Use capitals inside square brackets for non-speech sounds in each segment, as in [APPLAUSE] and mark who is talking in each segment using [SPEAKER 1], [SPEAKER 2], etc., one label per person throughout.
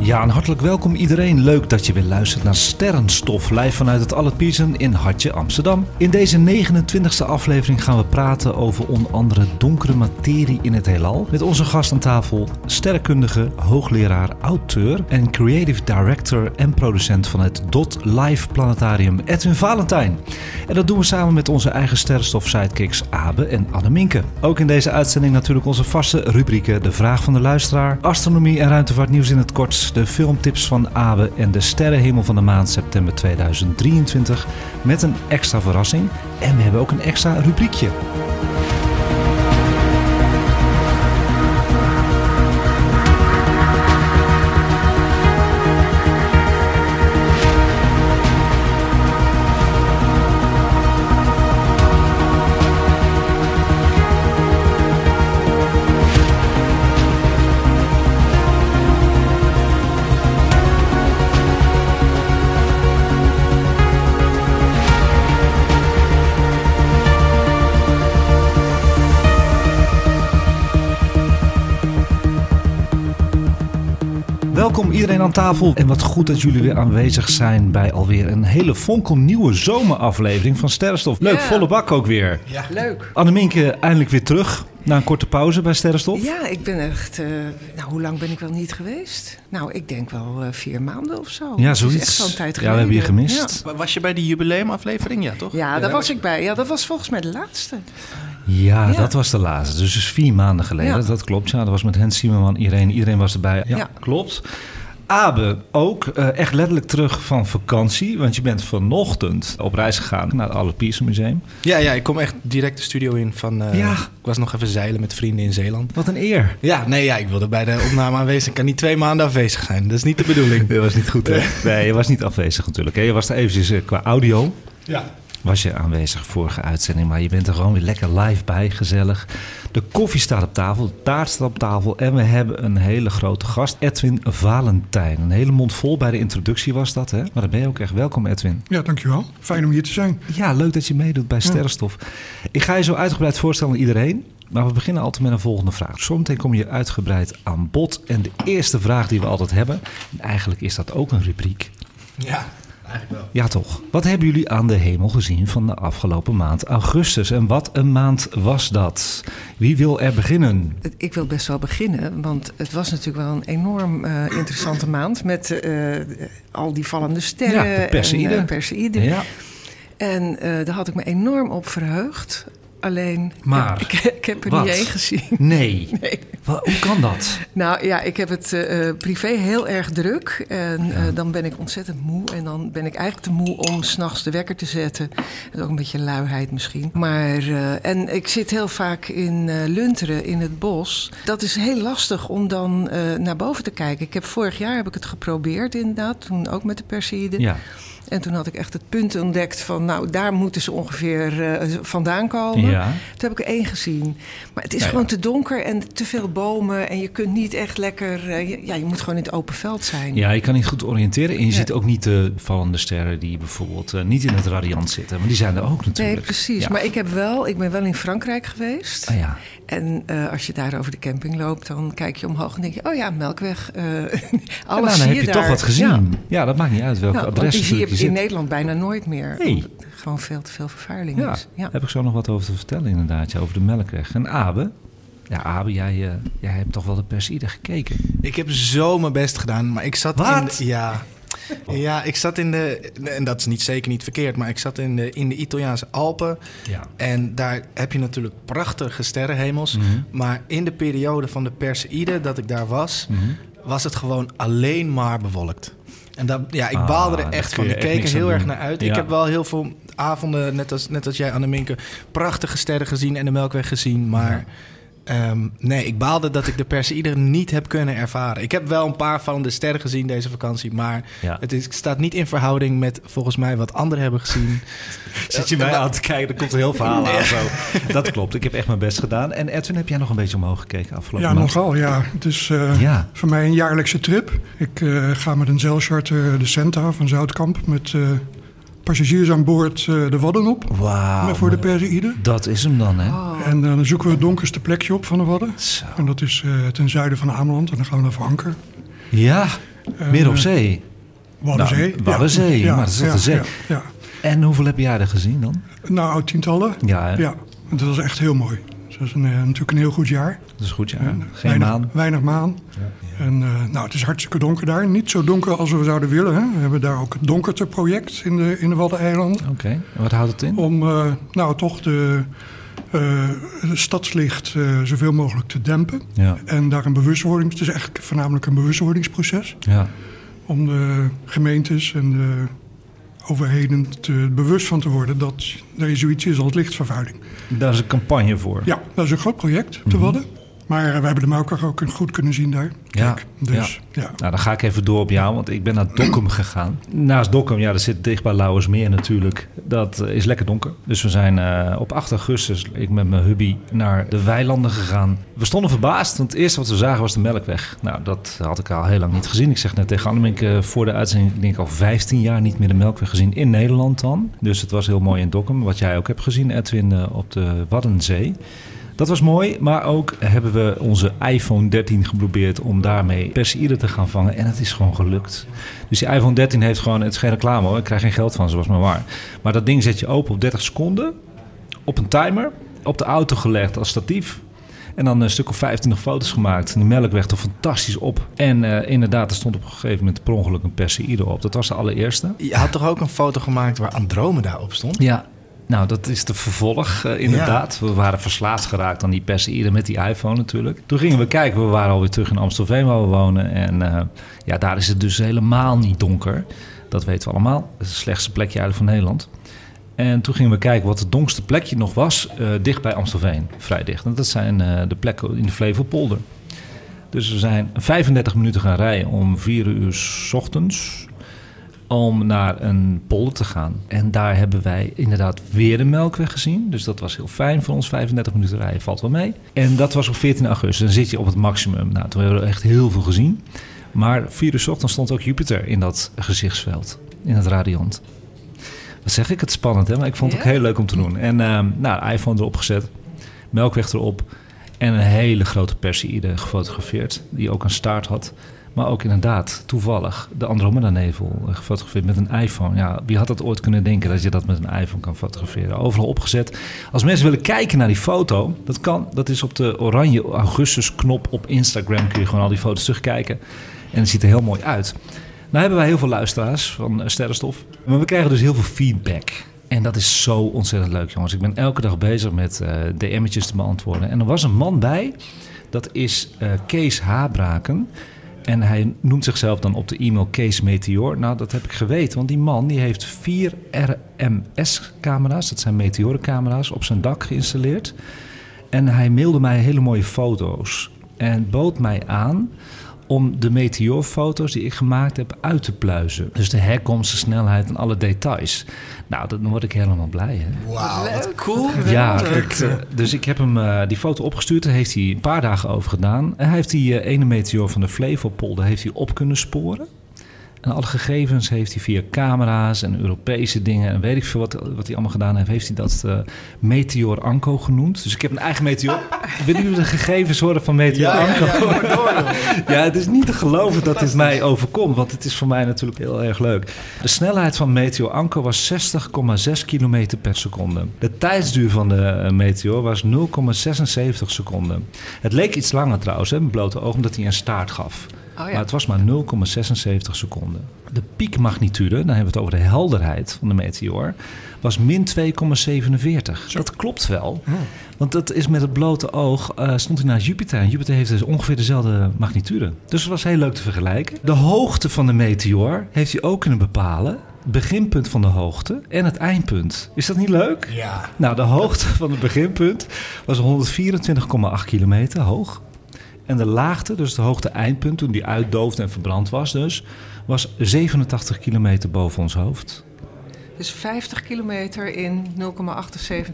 [SPEAKER 1] Ja, en hartelijk welkom iedereen. Leuk dat je weer luistert naar Sterrenstof, live vanuit het Pierson in Hartje, Amsterdam. In deze 29e aflevering gaan we praten over onder andere donkere materie in het heelal. Met onze gast aan tafel, sterrenkundige, hoogleraar, auteur en creative director en producent van het DOT Live Planetarium, Edwin Valentijn. En dat doen we samen met onze eigen Sterrenstof sidekicks Abe en Anne Minke. Ook in deze uitzending natuurlijk onze vaste rubrieken, de vraag van de luisteraar, astronomie en ruimtevaartnieuws in het kort, de filmtips van Abe en de sterrenhemel van de maand september 2023 met een extra verrassing. En we hebben ook een extra rubriekje. Iedereen aan tafel en wat goed dat jullie weer aanwezig zijn bij alweer een hele fonkelnieuwe zomeraflevering van Sterrenstof. Leuk,
[SPEAKER 2] Ja.
[SPEAKER 1] volle bak ook weer.
[SPEAKER 2] Leuk.
[SPEAKER 1] Anneminke eindelijk weer terug na een korte pauze bij Sterrenstof.
[SPEAKER 2] Ja, ik ben echt. eh, nou, hoe lang ben ik wel niet geweest? Nou, ik denk wel eh, vier maanden of zo.
[SPEAKER 1] Ja,
[SPEAKER 2] Het is
[SPEAKER 1] zoiets.
[SPEAKER 2] echt zo'n tijd
[SPEAKER 1] Ja, we hebben je gemist.
[SPEAKER 2] Ja,
[SPEAKER 3] Was je bij die jubileumaflevering? Ja, toch?
[SPEAKER 2] Ja, daar was ik bij. Ja, dat was volgens mij de laatste.
[SPEAKER 1] Ja,
[SPEAKER 2] Ja.
[SPEAKER 1] dat was de laatste. Dus, dus vier maanden geleden.
[SPEAKER 2] Ja.
[SPEAKER 1] Dat klopt. Ja, dat was met Hens Siemerman, iedereen. Iedereen was erbij. Ja,
[SPEAKER 2] Ja.
[SPEAKER 1] klopt. Abe, ook eh, echt letterlijk terug van vakantie. Want je bent vanochtend op reis gegaan naar het Allard Pierson Museum.
[SPEAKER 3] Ja, ja, ik kom echt direct de studio in van... eh,
[SPEAKER 1] Ja.
[SPEAKER 3] Ik was nog even zeilen met vrienden in Zeeland.
[SPEAKER 1] Wat een eer.
[SPEAKER 3] Ja, nee, ja, ik wilde bij de opname aanwezig. Ik kan niet twee maanden afwezig zijn. Dat is niet de bedoeling. [LAUGHS]
[SPEAKER 1] Dat was niet goed, hè? [LAUGHS] Nee, je was niet afwezig natuurlijk. Hè? Je was er eventjes eh, qua audio.
[SPEAKER 3] Ja.
[SPEAKER 1] Was je aanwezig vorige uitzending, maar je bent er gewoon weer lekker live bij, gezellig. De koffie staat op tafel, de taart staat op tafel en we hebben een hele grote gast, Edwin Valentijn. Een hele mond vol bij de introductie was dat, hè? Maar dan ben je ook echt welkom, Edwin.
[SPEAKER 4] Ja, dankjewel. Fijn om hier te zijn.
[SPEAKER 1] Ja, leuk dat je meedoet bij Sterrenstof. Ik ga je zo uitgebreid voorstellen aan iedereen. Maar we beginnen altijd met een volgende vraag. Zometeen kom je uitgebreid aan bod. En de eerste vraag die we altijd hebben, en eigenlijk is dat ook een rubriek.
[SPEAKER 3] Ja, eigenlijk wel.
[SPEAKER 1] Ja, toch. Wat hebben jullie aan de hemel gezien van de afgelopen maand augustus? En wat een maand was dat? Wie wil er beginnen?
[SPEAKER 2] Ik wil best wel beginnen, want het was natuurlijk wel een enorm eh, interessante maand met eh, al die vallende sterren.
[SPEAKER 1] Ja, de Perseïde.
[SPEAKER 2] En, Perseïde.
[SPEAKER 1] Ja,
[SPEAKER 2] En eh, daar had ik me enorm op verheugd. Alleen,
[SPEAKER 1] Maar,
[SPEAKER 2] ik, ik heb er
[SPEAKER 1] wat?
[SPEAKER 2] niet één gezien. [LAUGHS]
[SPEAKER 1] nee. [LAUGHS]
[SPEAKER 2] Nee.
[SPEAKER 1] Hoe kan dat?
[SPEAKER 2] Nou ja, ik heb het eh, eh, privé heel erg druk. En eh, dan ben ik ontzettend moe. En dan ben ik eigenlijk te moe om s'nachts de wekker te zetten. Dat is ook een beetje luiheid misschien. Maar, en ik zit heel vaak in Lunteren, in het bos. Dat is heel lastig om dan naar boven te kijken. Ik heb, vorig jaar heb ik het geprobeerd inderdaad. Toen ook met de Perseïde.
[SPEAKER 1] Ja,
[SPEAKER 2] En toen had ik echt het punt ontdekt van... nou, daar moeten ze ongeveer eh, vandaan komen.
[SPEAKER 1] ja.
[SPEAKER 2] Toen heb ik er één gezien. Maar het is
[SPEAKER 1] Ja, ja.
[SPEAKER 2] gewoon te donker en te veel bomen. En je kunt niet echt lekker... eh, je- ja, je moet gewoon in het open veld zijn.
[SPEAKER 1] Ja, je kan niet goed oriënteren. En je ziet ook niet de vallende sterren die bijvoorbeeld eh, niet in het radiant zitten. Maar die zijn er ook natuurlijk.
[SPEAKER 2] Nee, precies. Maar ik, heb wel, ik ben wel in Frankrijk geweest.
[SPEAKER 1] Ah, ja.
[SPEAKER 2] En als je daar over de camping loopt, dan kijk je omhoog en denk je... oh ja, Melkweg. [LAUGHS] alles
[SPEAKER 1] nou,
[SPEAKER 2] zie
[SPEAKER 1] dan heb
[SPEAKER 2] je daar.
[SPEAKER 1] toch wat gezien.
[SPEAKER 2] Ja.
[SPEAKER 1] Dat maakt niet uit welk
[SPEAKER 2] want
[SPEAKER 1] adres
[SPEAKER 2] zie je in. Nederland bijna nooit meer.
[SPEAKER 1] Nee.
[SPEAKER 2] Omdat er Gewoon veel te veel vervuiling
[SPEAKER 1] Ja,
[SPEAKER 2] is. Ja.
[SPEAKER 1] heb ik zo nog wat over te vertellen inderdaad, ja, over de Melkweg. En Abe, ja Abe, jij, eh, jij hebt toch wel de Perseïde gekeken?
[SPEAKER 3] Ik heb zo mijn best gedaan, maar ik zat
[SPEAKER 1] Wat?
[SPEAKER 3] in... Ja, [LAUGHS] ja, ik zat in de... En dat is niet zeker niet verkeerd, maar ik zat in de, in de Italiaanse Alpen.
[SPEAKER 1] Ja.
[SPEAKER 3] En daar heb je natuurlijk prachtige sterrenhemels.
[SPEAKER 1] Mhm.
[SPEAKER 3] Maar in de periode van de Perseïde dat ik daar was...
[SPEAKER 1] Mhm.
[SPEAKER 3] was het gewoon alleen maar bewolkt. En dat, ja, ik
[SPEAKER 1] Ah,
[SPEAKER 3] baalde er echt van. Ik keek er heel erg
[SPEAKER 1] doen.
[SPEAKER 3] naar uit.
[SPEAKER 1] Ja.
[SPEAKER 3] Ik heb wel heel veel avonden, net als, net als jij, Anneminke... prachtige sterren gezien en de Melkweg gezien. Maar Ehm, nee, ik baalde dat ik de Perseïde niet heb kunnen ervaren. Ik heb wel een paar van de sterren gezien deze vakantie, maar
[SPEAKER 1] Ja.
[SPEAKER 3] het is, staat niet in verhouding met volgens mij wat anderen hebben gezien. [LAUGHS]
[SPEAKER 1] Zit je mij aan te kijken, er komt een heel verhaal aan zo. Dat klopt, ik heb echt mijn best gedaan. En Edwin, heb jij nog een beetje omhoog gekeken afgelopen
[SPEAKER 4] Ja,
[SPEAKER 1] maand?
[SPEAKER 4] nogal. Ja. Het is eh,
[SPEAKER 1] Ja.
[SPEAKER 4] voor mij een jaarlijkse trip. Ik eh, ga met een zeilcharter de Centa van Zoutkamp met eh, passagiers aan boord eh, de Wadden op.
[SPEAKER 1] Wauw.
[SPEAKER 4] voor de Perseïde.
[SPEAKER 1] Dat is hem dan, hè?
[SPEAKER 4] En eh, dan zoeken we het donkerste plekje op van de Wadden.
[SPEAKER 1] Zo.
[SPEAKER 4] En dat is eh, ten zuiden van Ameland. En dan gaan we naar Vanker.
[SPEAKER 1] Ja, midden op zee.
[SPEAKER 4] Waddenzee.
[SPEAKER 1] Nou, Waddenzee, maar dat is toch
[SPEAKER 4] ja,
[SPEAKER 1] de zee?
[SPEAKER 4] Ja, ja.
[SPEAKER 1] En hoeveel heb jij er gezien dan?
[SPEAKER 4] Nou, tientallen.
[SPEAKER 1] Ja, hè?
[SPEAKER 4] Ja, en dat was echt heel mooi. Dus dat is een, eh, natuurlijk een heel goed jaar.
[SPEAKER 1] dat is goed, ja.
[SPEAKER 4] En
[SPEAKER 1] Geen
[SPEAKER 4] weinig,
[SPEAKER 1] maan.
[SPEAKER 4] Weinig maan. En eh, nou, het is hartstikke donker daar. Niet zo donker als we zouden willen. Hè. We hebben daar ook het Donkerte-project in de, in de Waddeneilanden.
[SPEAKER 1] Oké, en wat houdt het in?
[SPEAKER 4] Om eh, nou toch de, eh, het stadslicht eh, zoveel mogelijk te dempen.
[SPEAKER 1] Ja,
[SPEAKER 4] En daar een bewustwording... Het is eigenlijk voornamelijk een bewustwordingsproces.
[SPEAKER 1] ja.
[SPEAKER 4] Om de gemeentes en de overheden te, bewust van te worden... dat er zoiets is als lichtvervuiling.
[SPEAKER 1] Daar is een campagne voor.
[SPEAKER 4] Ja, dat is een groot project te Wadden. Maar eh, we hebben de Melker ook goed kunnen zien daar.
[SPEAKER 1] Ja,
[SPEAKER 4] dus ja.
[SPEAKER 1] Nou, dan ga ik even door op jou, want ik ben naar Dokkum gegaan. Naast Dokkum, ja, dat zit dicht bij Lauwersmeer natuurlijk. Dat eh, is lekker donker. Dus we zijn eh, op 8 augustus, ik met mijn hubby, naar de weilanden gegaan. We stonden verbaasd, want het eerste wat we zagen was de Melkweg. Nou, dat had ik al heel lang niet gezien. Ik zeg net tegen Annemiek eh, voor de uitzending, ik denk al 15 jaar niet meer de Melkweg gezien in Nederland dan. Dus het was heel mooi in Dokkum, wat jij ook hebt gezien, Edwin, op de Waddenzee. Dat was mooi, maar ook hebben we onze iPhone 13 geprobeerd om daarmee Perseïde te gaan vangen. En het is gewoon gelukt. Dus die iPhone 13 heeft gewoon, het is geen reclame hoor, ik krijg geen geld van, zoals maar waar. Maar dat ding zet je open op 30 seconden, op een timer, op de auto gelegd als statief. En dan een stuk of 25 foto's gemaakt. En die melkweg er fantastisch op. En eh, inderdaad, er stond op een gegeven moment per ongeluk een Perseïde op. Dat was de allereerste.
[SPEAKER 3] Je had toch ook een foto gemaakt waar Andromeda op stond?
[SPEAKER 1] Ja, nou dat is de vervolg eh, inderdaad. We waren verslaafd geraakt aan die Perseïde met die iPhone natuurlijk. Toen gingen we kijken, we waren alweer terug in Amstelveen waar we wonen. En eh, ja, daar is het dus helemaal niet donker. Dat weten we allemaal. Het is het slechtste plekje eigenlijk van Nederland. En toen gingen we kijken wat het donkste plekje nog was, eh, dicht bij Amstelveen. Vrij dicht. En dat zijn de plekken in de Flevopolder. Dus we zijn 35 minuten gaan rijden om 4 uur 's ochtends om naar een polder te gaan. En daar hebben wij inderdaad weer de Melkweg gezien. Dus dat was heel fijn voor ons. 35 minuten rijden valt wel mee. En dat was op 14 augustus. Dan zit je op het maximum. Nou, toen hebben we echt heel veel gezien. Maar 4 uur 's ochtends stond ook Jupiter in dat gezichtsveld. In het radiant. Wat zeg ik? Het spannend, hè? Maar ik vond het ook heel leuk om te doen. En ehm nou, iPhone erop gezet. Melkweg erop. En een hele grote Perseïde gefotografeerd. Die ook een staart had. Maar ook inderdaad, toevallig, de Andromeda-nevel eh, gefotografeerd met een iPhone. Ja, wie had dat ooit kunnen denken dat je dat met een iPhone kan fotograferen? Overal opgezet. Als mensen willen kijken naar die foto, dat kan. Dat is op de oranje augustus-knop op Instagram. Kun je gewoon al die foto's terugkijken. En het ziet er heel mooi uit. Nou hebben wij heel veel luisteraars van eh, Sterrenstof. Maar we krijgen dus heel veel feedback. En dat is zo ontzettend leuk, jongens. Ik ben elke dag bezig met eh DM'tjes te beantwoorden. En er was een man bij, dat is Kees Habraken. En hij noemt zichzelf dan op de e-mail Kees Meteor. Nou, dat heb ik geweten, want die man die heeft vier RMS-camera's, dat zijn meteorencamera's, op zijn dak geïnstalleerd. En hij mailde mij hele mooie foto's en bood mij aan om de meteorfoto's die ik gemaakt heb uit te pluizen. Dus de herkomst, de snelheid en alle details. Nou, dan word ik helemaal blij. Hè?
[SPEAKER 3] Wauw, wat cool.
[SPEAKER 1] Ja, eh, dus ik heb hem eh, die foto opgestuurd. Daar heeft hij een paar dagen over gedaan. En hij heeft die eh, ene meteor van de Flevopolder heeft hij op kunnen sporen. En alle gegevens heeft hij via camera's en Europese dingen... en weet ik veel wat, wat hij allemaal gedaan heeft... heeft hij dat eh, Meteor Anko genoemd. Dus ik heb een eigen meteor. [LAUGHS] Willen jullie de gegevens horen van Meteor Anko? [LAUGHS] Ja, het is niet te geloven dat dit mij overkomt, want het is voor mij natuurlijk heel erg leuk. De snelheid van Meteor Anko was 60,6 km per seconde. De tijdsduur van de eh, Meteor was 0,76 seconden. Het leek iets langer trouwens, hè, met blote ogen, omdat hij een staart gaf.
[SPEAKER 2] Oh
[SPEAKER 1] Maar
[SPEAKER 2] ja.
[SPEAKER 1] het was maar 0,76 seconden. De piekmagnitude, dan hebben we het over de helderheid van de meteor, was min 2,47. Dat klopt wel. Want dat is met het blote oog, eh, stond hij naar Jupiter. En Jupiter heeft dus ongeveer dezelfde magnitude. Dus het was heel leuk te vergelijken. De hoogte van de meteor heeft hij ook kunnen bepalen. beginpunt van de hoogte en het eindpunt. Is dat niet leuk?
[SPEAKER 3] Ja.
[SPEAKER 1] Nou, de hoogte van het beginpunt was 124,8 kilometer hoog. En de laagte, dus de hoogte eindpunt, toen die uitdoofde en verbrand was dus, was 87 kilometer boven ons hoofd.
[SPEAKER 2] Dus 50 kilometer in 0,78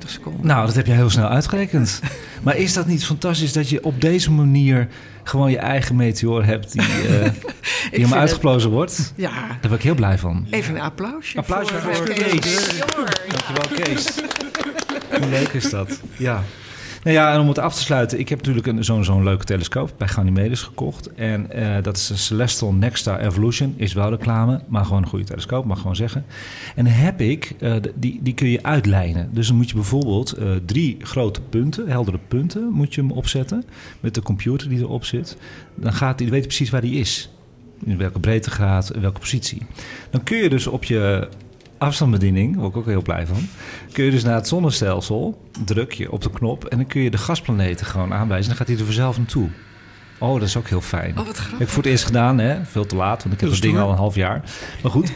[SPEAKER 2] seconden.
[SPEAKER 1] Nou, dat heb je heel snel uitgerekend. [LAUGHS] maar is dat niet fantastisch dat je op deze manier gewoon je eigen meteor hebt die, uh, [LAUGHS] die hem uitgeplozen wordt?
[SPEAKER 2] Ja,
[SPEAKER 1] Daar ben ik heel blij van.
[SPEAKER 2] even een applausje.
[SPEAKER 1] Applausje
[SPEAKER 2] voor,
[SPEAKER 1] voor Kees.
[SPEAKER 2] Jammer.
[SPEAKER 1] Dankjewel, Kees. [LAUGHS] Hoe leuk is dat? Ja. Nou ja, en om het af te sluiten, ik heb natuurlijk zo'n zo'n leuke telescoop bij Ganymedes gekocht. En eh, dat is een Celestial Nexstar Evolution. Is wel reclame, maar gewoon een goede telescoop, mag gewoon zeggen. En heb ik, eh, die, die kun je uitlijnen. Dus dan moet je bijvoorbeeld eh, drie grote punten, heldere punten, moet je hem opzetten. Met de computer die erop zit. Dan gaat hij, weet precies waar die is. In welke breedtegraad, in welke positie. Dan kun je dus op je afstandsbediening, daar word ik ook heel blij van. Kun je dus naar het zonnestelsel, druk je op de knop en dan kun je de gasplaneten gewoon aanwijzen. Dan gaat hij er vanzelf naartoe. Oh, dat is ook heel fijn.
[SPEAKER 2] Oh, grappig.
[SPEAKER 1] Heb ik voor het eerst gedaan, hè? Veel te laat, want ik heb dat ding al een half jaar. Maar goed.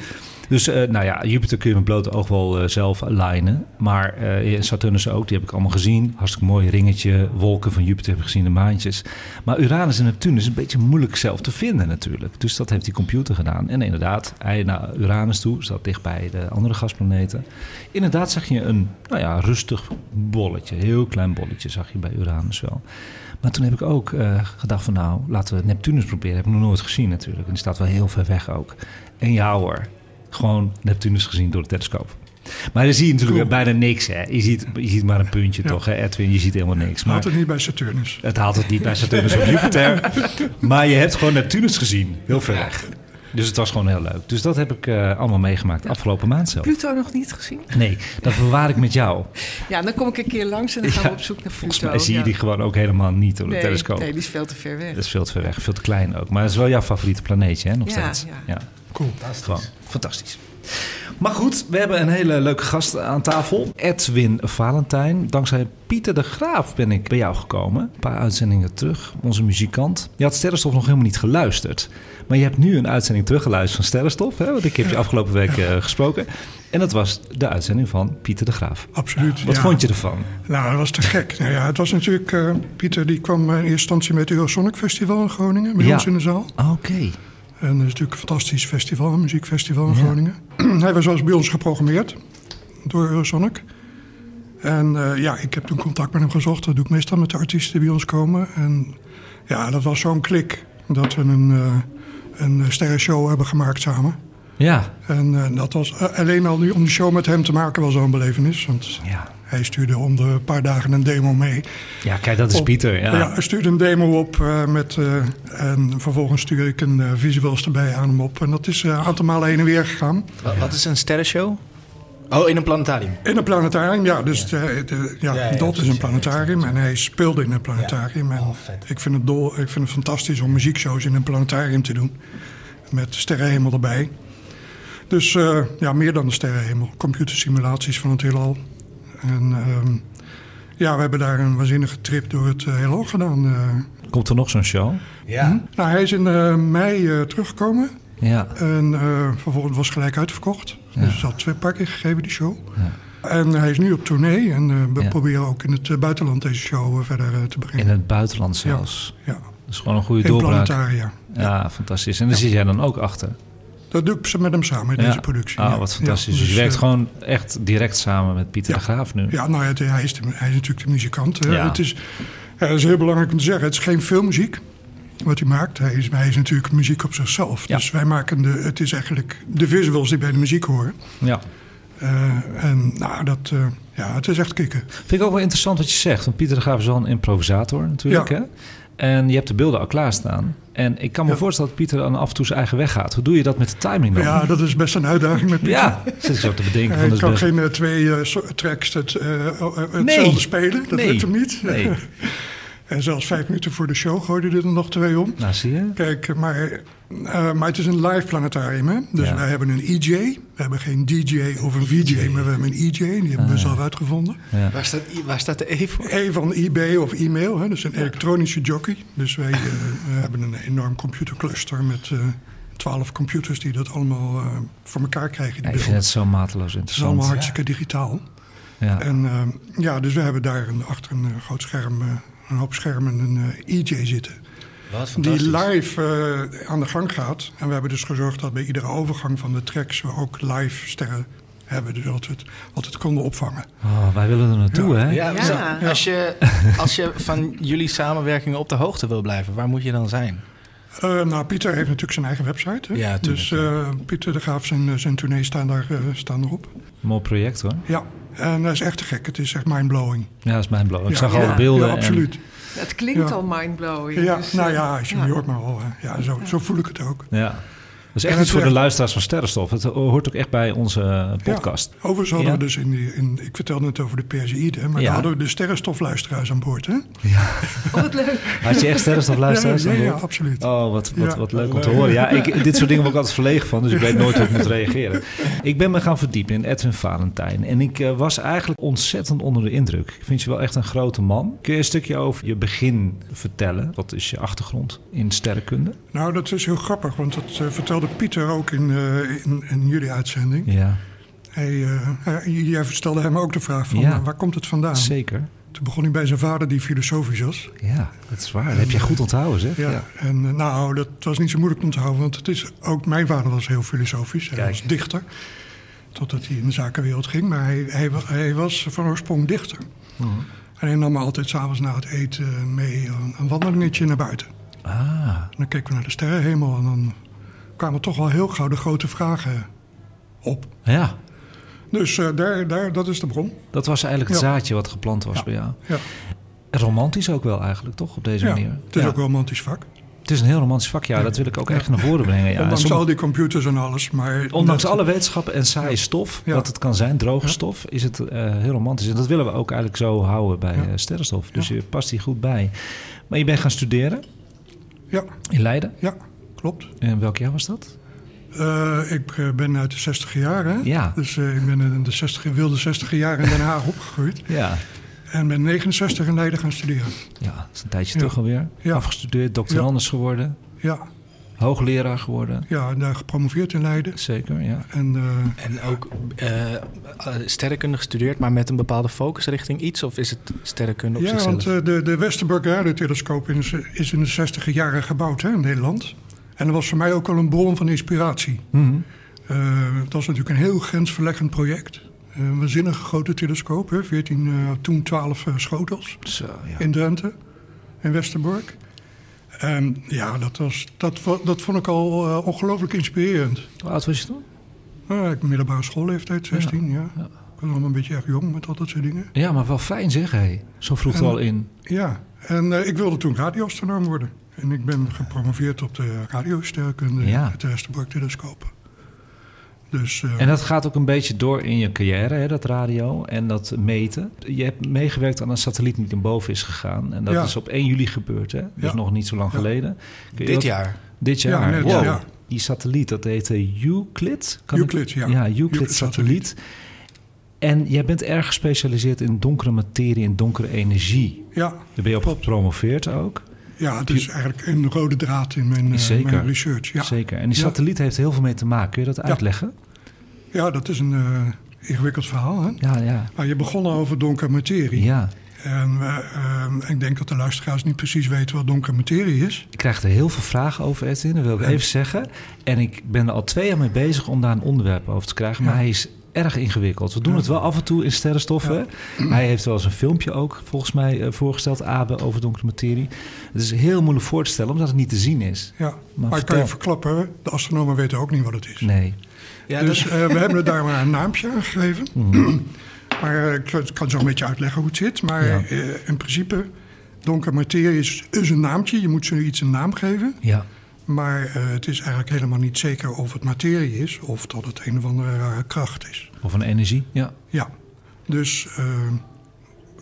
[SPEAKER 1] Dus eh, nou ja, Jupiter kun je met blote oog wel eh, zelf lijnen. Maar eh, Saturnus ook, die heb ik allemaal gezien. Hartstikke mooi ringetje, wolken van Jupiter heb ik gezien, de maantjes. Maar Uranus en Neptunus is een beetje moeilijk zelf te vinden natuurlijk. Dus dat heeft die computer gedaan. En inderdaad, hij naar Uranus toe, zat dicht bij de andere gasplaneten. Inderdaad zag je een nou ja, rustig bolletje, heel klein bolletje zag je bij Uranus wel. Maar toen heb ik ook gedacht van nou, laten we Neptunus proberen. Heb ik nog nooit gezien natuurlijk. En die staat wel heel ver weg ook. En ja hoor, gewoon Neptunus gezien door de telescoop. Maar dan zie je natuurlijk
[SPEAKER 4] Cool.
[SPEAKER 1] bijna niks hè. Je ziet, je ziet maar een puntje
[SPEAKER 4] Ja.
[SPEAKER 1] toch hè Edwin, je ziet helemaal niks. Maar
[SPEAKER 4] Haalt het niet bij Saturnus.
[SPEAKER 1] het haalt het niet bij Saturnus of Jupiter. [LAUGHS] Maar je hebt gewoon Neptunus gezien, heel ver weg. Dus het was gewoon heel leuk. Dus dat heb ik eh, allemaal meegemaakt afgelopen maand zelf.
[SPEAKER 2] Pluto nog niet gezien?
[SPEAKER 1] Nee, dat bewaar ik met jou.
[SPEAKER 2] Ja, dan kom ik een keer langs en dan gaan
[SPEAKER 1] Ja,
[SPEAKER 2] we op zoek naar Pluto.
[SPEAKER 1] Volgens mij zie je
[SPEAKER 2] ja.
[SPEAKER 1] die gewoon ook helemaal niet door de telescoop.
[SPEAKER 2] Nee, die is veel te ver weg.
[SPEAKER 1] Dat is veel te ver weg, veel te klein ook. Maar het is wel jouw favoriete planeetje, hè, nog
[SPEAKER 2] Ja,
[SPEAKER 1] steeds.
[SPEAKER 2] ja.
[SPEAKER 4] Cool.
[SPEAKER 1] Gewoon fantastisch. Maar goed, we hebben een hele leuke gast aan tafel. Edwin Valentijn. Dankzij Pieter de Graaf ben ik bij jou gekomen. Een paar uitzendingen terug. Onze muzikant. Je had Sterrenstof nog helemaal niet geluisterd. Maar je hebt nu een uitzending teruggeluisterd van Sterrenstof. Hè? Want ik heb je afgelopen week eh, gesproken. En dat was de uitzending van Pieter de Graaf.
[SPEAKER 4] Absoluut.
[SPEAKER 1] Wat
[SPEAKER 4] ja.
[SPEAKER 1] vond je ervan?
[SPEAKER 4] Nou, dat was te gek. Nou ja, het was natuurlijk... eh, Pieter die kwam in eerste instantie met het Eurosonic Festival in Groningen. Bij
[SPEAKER 1] Ja.
[SPEAKER 4] ons in de zaal.
[SPEAKER 1] Oké.
[SPEAKER 4] En dat is natuurlijk een fantastisch festival, een muziekfestival in
[SPEAKER 1] Ja.
[SPEAKER 4] Groningen. [CLEARS THROAT] Hij was zelfs bij ons geprogrammeerd door Eurosonic. En eh, ja, ik heb toen contact met hem gezocht. Dat doe ik meestal met de artiesten die bij ons komen. En ja, dat was zo'n klik dat we een, eh een sterrenshow hebben gemaakt samen.
[SPEAKER 1] Ja.
[SPEAKER 4] En eh, dat was alleen al nu om die show met hem te maken was zo'n belevenis. Want
[SPEAKER 1] Ja.
[SPEAKER 4] Hij stuurde om de paar dagen een demo mee.
[SPEAKER 1] Ja, kijk, dat is
[SPEAKER 4] Op-
[SPEAKER 1] Pieter. Ja.
[SPEAKER 4] hij stuurde een demo op eh, met, eh, en vervolgens stuur ik een eh, visuals erbij aan hem op. En dat is eh, een aantal malen heen en weer gegaan.
[SPEAKER 3] Wat, wat is een sterrenshow? Oh, in een planetarium.
[SPEAKER 4] In een planetarium, ja. Dus de, de- ja,
[SPEAKER 3] Ja, ja,
[SPEAKER 4] dat is een planetarium.
[SPEAKER 3] ja,
[SPEAKER 4] En hij speelde in een planetarium. En
[SPEAKER 3] Oh,
[SPEAKER 4] ik, vind het dol, ik vind het fantastisch om muziekshows in een planetarium te doen. Met sterrenhemel erbij. Dus eh, ja, meer dan de sterrenhemel. Computersimulaties van het heelal. En ehm, ja, we hebben daar een waanzinnige trip door het eh, heelal gedaan. eh.
[SPEAKER 1] Komt er nog zo'n show?
[SPEAKER 3] Ja.
[SPEAKER 4] Nou, hij is in eh, mei eh, teruggekomen.
[SPEAKER 1] Ja.
[SPEAKER 4] En eh, vervolgens was gelijk uitverkocht.
[SPEAKER 1] Ja.
[SPEAKER 4] Dus het had twee paar keer gegeven, die show.
[SPEAKER 1] Ja.
[SPEAKER 4] En hij is nu op tournee. En eh, we
[SPEAKER 1] Ja.
[SPEAKER 4] proberen ook in het buitenland deze show verder te brengen.
[SPEAKER 1] In het buitenland zelfs.
[SPEAKER 4] Ja,
[SPEAKER 1] Dat is gewoon een goede
[SPEAKER 4] in
[SPEAKER 1] doorbraak.
[SPEAKER 4] planetaria.
[SPEAKER 1] Ja, fantastisch. En daar zit jij dan ook achter.
[SPEAKER 4] Dat doe ik met hem samen deze productie.
[SPEAKER 1] Ah, wat fantastisch. Dus je werkt
[SPEAKER 4] eh,
[SPEAKER 1] gewoon echt direct samen met Pieter de Graaf nu.
[SPEAKER 4] Ja, nou ja, hij, is de- hij is natuurlijk de muzikant. Het is, dat is heel belangrijk om te zeggen. Het is geen filmmuziek wat hij maakt. Hij is, hij is natuurlijk muziek op zichzelf.
[SPEAKER 1] Ja.
[SPEAKER 4] Dus wij maken de... Het is eigenlijk de visuals die bij de muziek horen.
[SPEAKER 1] Ja.
[SPEAKER 4] Eh, en nou, dat... eh, ja, het is echt kicken.
[SPEAKER 1] Vind ik ook wel interessant wat je zegt. Want Pieter de Graaf is wel een improvisator natuurlijk.
[SPEAKER 4] Ja.
[SPEAKER 1] Hè? En je hebt de beelden al klaarstaan. En ik kan me
[SPEAKER 4] Ja.
[SPEAKER 1] voorstellen dat Pieter dan af en toe zijn eigen weg gaat. Hoe doe je dat met de timing dan?
[SPEAKER 4] Ja, dat is best een uitdaging met Pieter.
[SPEAKER 1] Ja, zit ik zo te bedenken. Van,
[SPEAKER 4] Hij kan
[SPEAKER 1] best-
[SPEAKER 4] geen eh, twee eh, tracks het, eh, eh, hetzelfde
[SPEAKER 1] Nee.
[SPEAKER 4] spelen. Dat
[SPEAKER 1] Nee.
[SPEAKER 4] lukt hem niet.
[SPEAKER 1] Nee. [LAUGHS]
[SPEAKER 4] en zelfs vijf minuten voor de show gooide hij er nog twee om.
[SPEAKER 1] Nou, zie je?
[SPEAKER 4] Kijk, maar, eh, maar het is een live planetarium. Hè? Dus
[SPEAKER 1] Ja.
[SPEAKER 4] wij hebben een EJ. We hebben geen DJ of een VJ, maar we hebben een EJ. Die hebben
[SPEAKER 1] Ah,
[SPEAKER 4] we zelf uitgevonden.
[SPEAKER 1] Ja.
[SPEAKER 3] Waar, staat, waar staat de E voor?
[SPEAKER 4] E van eBay of e-mail. Hè? Dus een elektronische jockey. Dus wij eh, hebben een enorm computercluster met... eh, twaalf computers die dat allemaal eh, voor elkaar krijgen. Die
[SPEAKER 1] Ja, ik vind het zo mateloos
[SPEAKER 4] Het is
[SPEAKER 1] interessant.
[SPEAKER 4] allemaal hartstikke digitaal.
[SPEAKER 1] Ja.
[SPEAKER 4] En ja, dus we hebben daar een, achter een groot scherm, eh, een hoop schermen, een eh, EJ zitten.
[SPEAKER 3] Wat
[SPEAKER 4] Die live eh, aan de gang gaat. En we hebben dus gezorgd dat bij iedere overgang van de tracks we ook live sterren hebben. Dus dat we het altijd konden opvangen.
[SPEAKER 1] Oh, wij willen er naartoe,
[SPEAKER 4] Ja.
[SPEAKER 1] hè?
[SPEAKER 3] Ja,
[SPEAKER 2] Ja.
[SPEAKER 3] zo. Als, je, als je van jullie samenwerkingen op de hoogte wil blijven, waar moet je dan zijn?
[SPEAKER 4] Eh, nou, Pieter heeft natuurlijk zijn eigen website. Hè?
[SPEAKER 3] Ja, tuurlijk,
[SPEAKER 4] dus eh, Pieter de Graaf, zijn, zijn tournee staan, daar, staan erop.
[SPEAKER 1] Mooi project, hoor.
[SPEAKER 4] Ja, en dat is echt te gek. Het is echt mindblowing.
[SPEAKER 1] Ja, dat is blauw. Ik
[SPEAKER 4] Ja,
[SPEAKER 1] zag
[SPEAKER 4] ja,
[SPEAKER 1] al de beelden.
[SPEAKER 4] Ja,
[SPEAKER 1] en-
[SPEAKER 4] absoluut.
[SPEAKER 2] Het klinkt
[SPEAKER 4] Ja.
[SPEAKER 2] al mindblowing.
[SPEAKER 4] Ja,
[SPEAKER 2] dus,
[SPEAKER 4] nou
[SPEAKER 2] eh,
[SPEAKER 4] ja, als je hoort maar al. hè. Ja, zo, zo voel ik het ook.
[SPEAKER 1] ja. Dat is echt iets voor de luisteraars van Sterrenstof. Het hoort ook echt bij onze eh, podcast.
[SPEAKER 4] Ja, overigens hadden
[SPEAKER 1] Ja.
[SPEAKER 4] we dus in die... In, ik vertelde het over de hè, maar
[SPEAKER 1] Ja.
[SPEAKER 4] hadden we de sterrenstofluisteraars aan boord. Hè?
[SPEAKER 2] Oh, wat leuk.
[SPEAKER 1] Had je echt Sterrenstof luisteraars?
[SPEAKER 4] Ja,
[SPEAKER 1] aan
[SPEAKER 4] ja, ja,
[SPEAKER 1] boord?
[SPEAKER 4] absoluut.
[SPEAKER 1] Oh, wat, wat,
[SPEAKER 4] Ja.
[SPEAKER 1] wat leuk om te horen. Ja, ik, dit soort dingen word ik altijd verlegen van, dus ik weet nooit hoe ik moet reageren. Ik ben me gaan verdiepen in Edwin Valentijn en ik eh, was eigenlijk ontzettend onder de indruk. Ik vind je wel echt een grote man. Kun je een stukje over je begin vertellen? Wat is je achtergrond in sterrenkunde?
[SPEAKER 4] Nou, dat is heel grappig, want dat eh, vertelde Pieter ook in, eh, in, in jullie uitzending.
[SPEAKER 1] Ja,
[SPEAKER 4] Hij, eh, hij- jij stelde hem ook de vraag van,
[SPEAKER 1] Ja.
[SPEAKER 4] eh, waar komt het vandaan?
[SPEAKER 1] zeker.
[SPEAKER 4] Toen begon hij bij zijn vader, die filosofisch was.
[SPEAKER 1] Ja, dat is waar. Dat heb je goed onthouden, zeg.
[SPEAKER 4] Ja. En nou, dat was niet zo moeilijk om te houden, want het is ook mijn vader was heel filosofisch. Hij
[SPEAKER 1] Kijk.
[SPEAKER 4] was dichter, totdat hij in de zakenwereld ging. Maar hij, hij, wa- hij was van oorsprong dichter.
[SPEAKER 1] Mhm.
[SPEAKER 4] En hij nam me altijd s'avonds na het eten mee een, een wandelingetje naar buiten.
[SPEAKER 1] Ah,
[SPEAKER 4] En dan keken we naar de sterrenhemel en dan kwamen toch al heel gauw de grote vragen op.
[SPEAKER 1] ja.
[SPEAKER 4] Dus eh, daar, daar, dat is de bron.
[SPEAKER 1] Dat was eigenlijk het
[SPEAKER 4] Ja.
[SPEAKER 1] zaadje wat geplant was
[SPEAKER 4] Ja.
[SPEAKER 1] bij jou.
[SPEAKER 4] Ja,
[SPEAKER 1] Romantisch ook wel eigenlijk, toch? Op deze
[SPEAKER 4] ja.
[SPEAKER 1] manier.
[SPEAKER 4] het is ook wel een romantisch vak.
[SPEAKER 1] Het is een heel romantisch vak, ja. Dat wil ik ook echt naar voren brengen. Ja.
[SPEAKER 4] Ondanks
[SPEAKER 1] Sommige-
[SPEAKER 4] al die computers en alles. Maar
[SPEAKER 1] Ondanks
[SPEAKER 4] dat-
[SPEAKER 1] alle wetenschappen en saaie stof, wat het kan zijn, droge stof, is het eh, heel romantisch. En dat willen we ook eigenlijk zo houden bij eh, sterrenstof. Dus je past hier goed bij. Maar je bent gaan studeren
[SPEAKER 4] Ja,
[SPEAKER 1] in Leiden.
[SPEAKER 4] ja, klopt.
[SPEAKER 1] En welk jaar was dat?
[SPEAKER 4] Eh, ik eh, ben uit de 60 jaren. hè?
[SPEAKER 1] Ja.
[SPEAKER 4] Dus eh, ik ben in de 60, wilde 60 jaren in Den Haag [LAUGHS] opgegroeid.
[SPEAKER 1] Ja.
[SPEAKER 4] En ben 69 in Leiden gaan studeren.
[SPEAKER 1] Ja, dat is een tijdje
[SPEAKER 4] Ja.
[SPEAKER 1] terug alweer.
[SPEAKER 4] Ja.
[SPEAKER 1] Afgestudeerd, doctorandus geworden,
[SPEAKER 4] Ja,
[SPEAKER 1] hoogleraar geworden.
[SPEAKER 4] ja en daar gepromoveerd in Leiden.
[SPEAKER 1] Zeker, ja.
[SPEAKER 4] En eh,
[SPEAKER 3] En ook sterrenkunde gestudeerd, maar met een bepaalde focus richting iets? Of is het sterrenkunde op
[SPEAKER 4] ja,
[SPEAKER 3] zichzelf?
[SPEAKER 4] want eh, de, de Westerbork radiotelescoop is, is in de 60 jaren gebouwd hè, in Nederland. En dat was voor mij ook wel een bron van inspiratie.
[SPEAKER 1] Mhm.
[SPEAKER 4] Eh, het was natuurlijk een heel grensverleggend project. Eh, Een waanzinnige grote telescoop, hè, 14, eh, toen 12 eh, schotels
[SPEAKER 1] Zo, ja.
[SPEAKER 4] in Drenthe, in Westerbork. En ja, dat, was, dat, dat vond ik al eh, ongelooflijk inspirerend.
[SPEAKER 1] Hoe oud was je toen?
[SPEAKER 4] Uh, ik middelbare schoolleeftijd, 16, ja.
[SPEAKER 1] ja.
[SPEAKER 4] Ik was allemaal een beetje erg jong met al dat soort dingen.
[SPEAKER 1] Ja, maar wel fijn zeg, hé. Zo vroeg
[SPEAKER 4] En-
[SPEAKER 1] al in.
[SPEAKER 4] Ja, en eh, ik wilde toen radioastronoom worden. En ik ben gepromoveerd op de radiosterkunde
[SPEAKER 1] Ja.
[SPEAKER 4] met de Westerbork telescoop. Dus eh,
[SPEAKER 1] En dat gaat ook een beetje door in je carrière, hè, dat radio en dat meten. Je hebt meegewerkt aan een satelliet die naar boven is gegaan. En dat
[SPEAKER 4] Ja.
[SPEAKER 1] is op 1 juli gebeurd, hè? Dus
[SPEAKER 4] Ja.
[SPEAKER 1] nog niet zo lang
[SPEAKER 4] Ja.
[SPEAKER 1] geleden.
[SPEAKER 3] Dit jaar?
[SPEAKER 1] Dit jaar.
[SPEAKER 4] Ja, net,
[SPEAKER 1] wow.
[SPEAKER 4] ja.
[SPEAKER 1] Die satelliet, dat heette Euclid. Kan ik-
[SPEAKER 4] Euclid, ja.
[SPEAKER 1] Ja, Euclid
[SPEAKER 4] Euclid
[SPEAKER 1] satelliet. En jij bent erg gespecialiseerd in donkere materie en donkere energie.
[SPEAKER 4] ja,
[SPEAKER 1] Daar ben je op
[SPEAKER 4] Klopt.
[SPEAKER 1] gepromoveerd ook.
[SPEAKER 4] Ja, het is eigenlijk een rode draad in mijn, eh,
[SPEAKER 1] Zeker.
[SPEAKER 4] mijn research. Ja.
[SPEAKER 1] Zeker. En die
[SPEAKER 4] Ja.
[SPEAKER 1] satelliet heeft heel veel mee te maken. Kun je dat uitleggen?
[SPEAKER 4] ja, dat is een eh, ingewikkeld verhaal. Hè?
[SPEAKER 1] Ja, ja.
[SPEAKER 4] Maar je begon over donkere materie.
[SPEAKER 1] Ja.
[SPEAKER 4] En eh, ik denk dat de luisteraars niet precies weten wat donkere materie is.
[SPEAKER 1] Ik krijg er heel veel vragen over, Edwin. Dat wil ik
[SPEAKER 4] Ja.
[SPEAKER 1] even zeggen. En ik ben er al twee jaar mee bezig om daar een onderwerp over te krijgen. Maar hij is erg ingewikkeld. We doen het wel af en toe in sterrenstoffen. Hij heeft wel eens een filmpje ook, volgens mij, eh, voorgesteld, Abe, over donkere materie. Het is heel moeilijk voor te stellen, omdat het niet te zien is.
[SPEAKER 4] Ja, maar, ik kan je verklappen, de astronomen weten ook niet wat het is.
[SPEAKER 1] Nee.
[SPEAKER 3] Ja,
[SPEAKER 4] dus
[SPEAKER 3] dat-
[SPEAKER 4] eh, we hebben daar maar een naampje aan gegeven.
[SPEAKER 1] Mhm. [CLEARS THROAT]
[SPEAKER 4] maar eh, ik kan- zo een beetje uitleggen hoe het zit. Maar
[SPEAKER 1] Ja.
[SPEAKER 4] in principe, donkere materie is, is een naampje. Je moet zoiets een naam geven.
[SPEAKER 1] Ja.
[SPEAKER 4] Maar eh, het is eigenlijk helemaal niet zeker of het materie is... of dat het een of andere rare kracht is.
[SPEAKER 1] Of een energie. Ja.
[SPEAKER 4] Ja, dus, eh,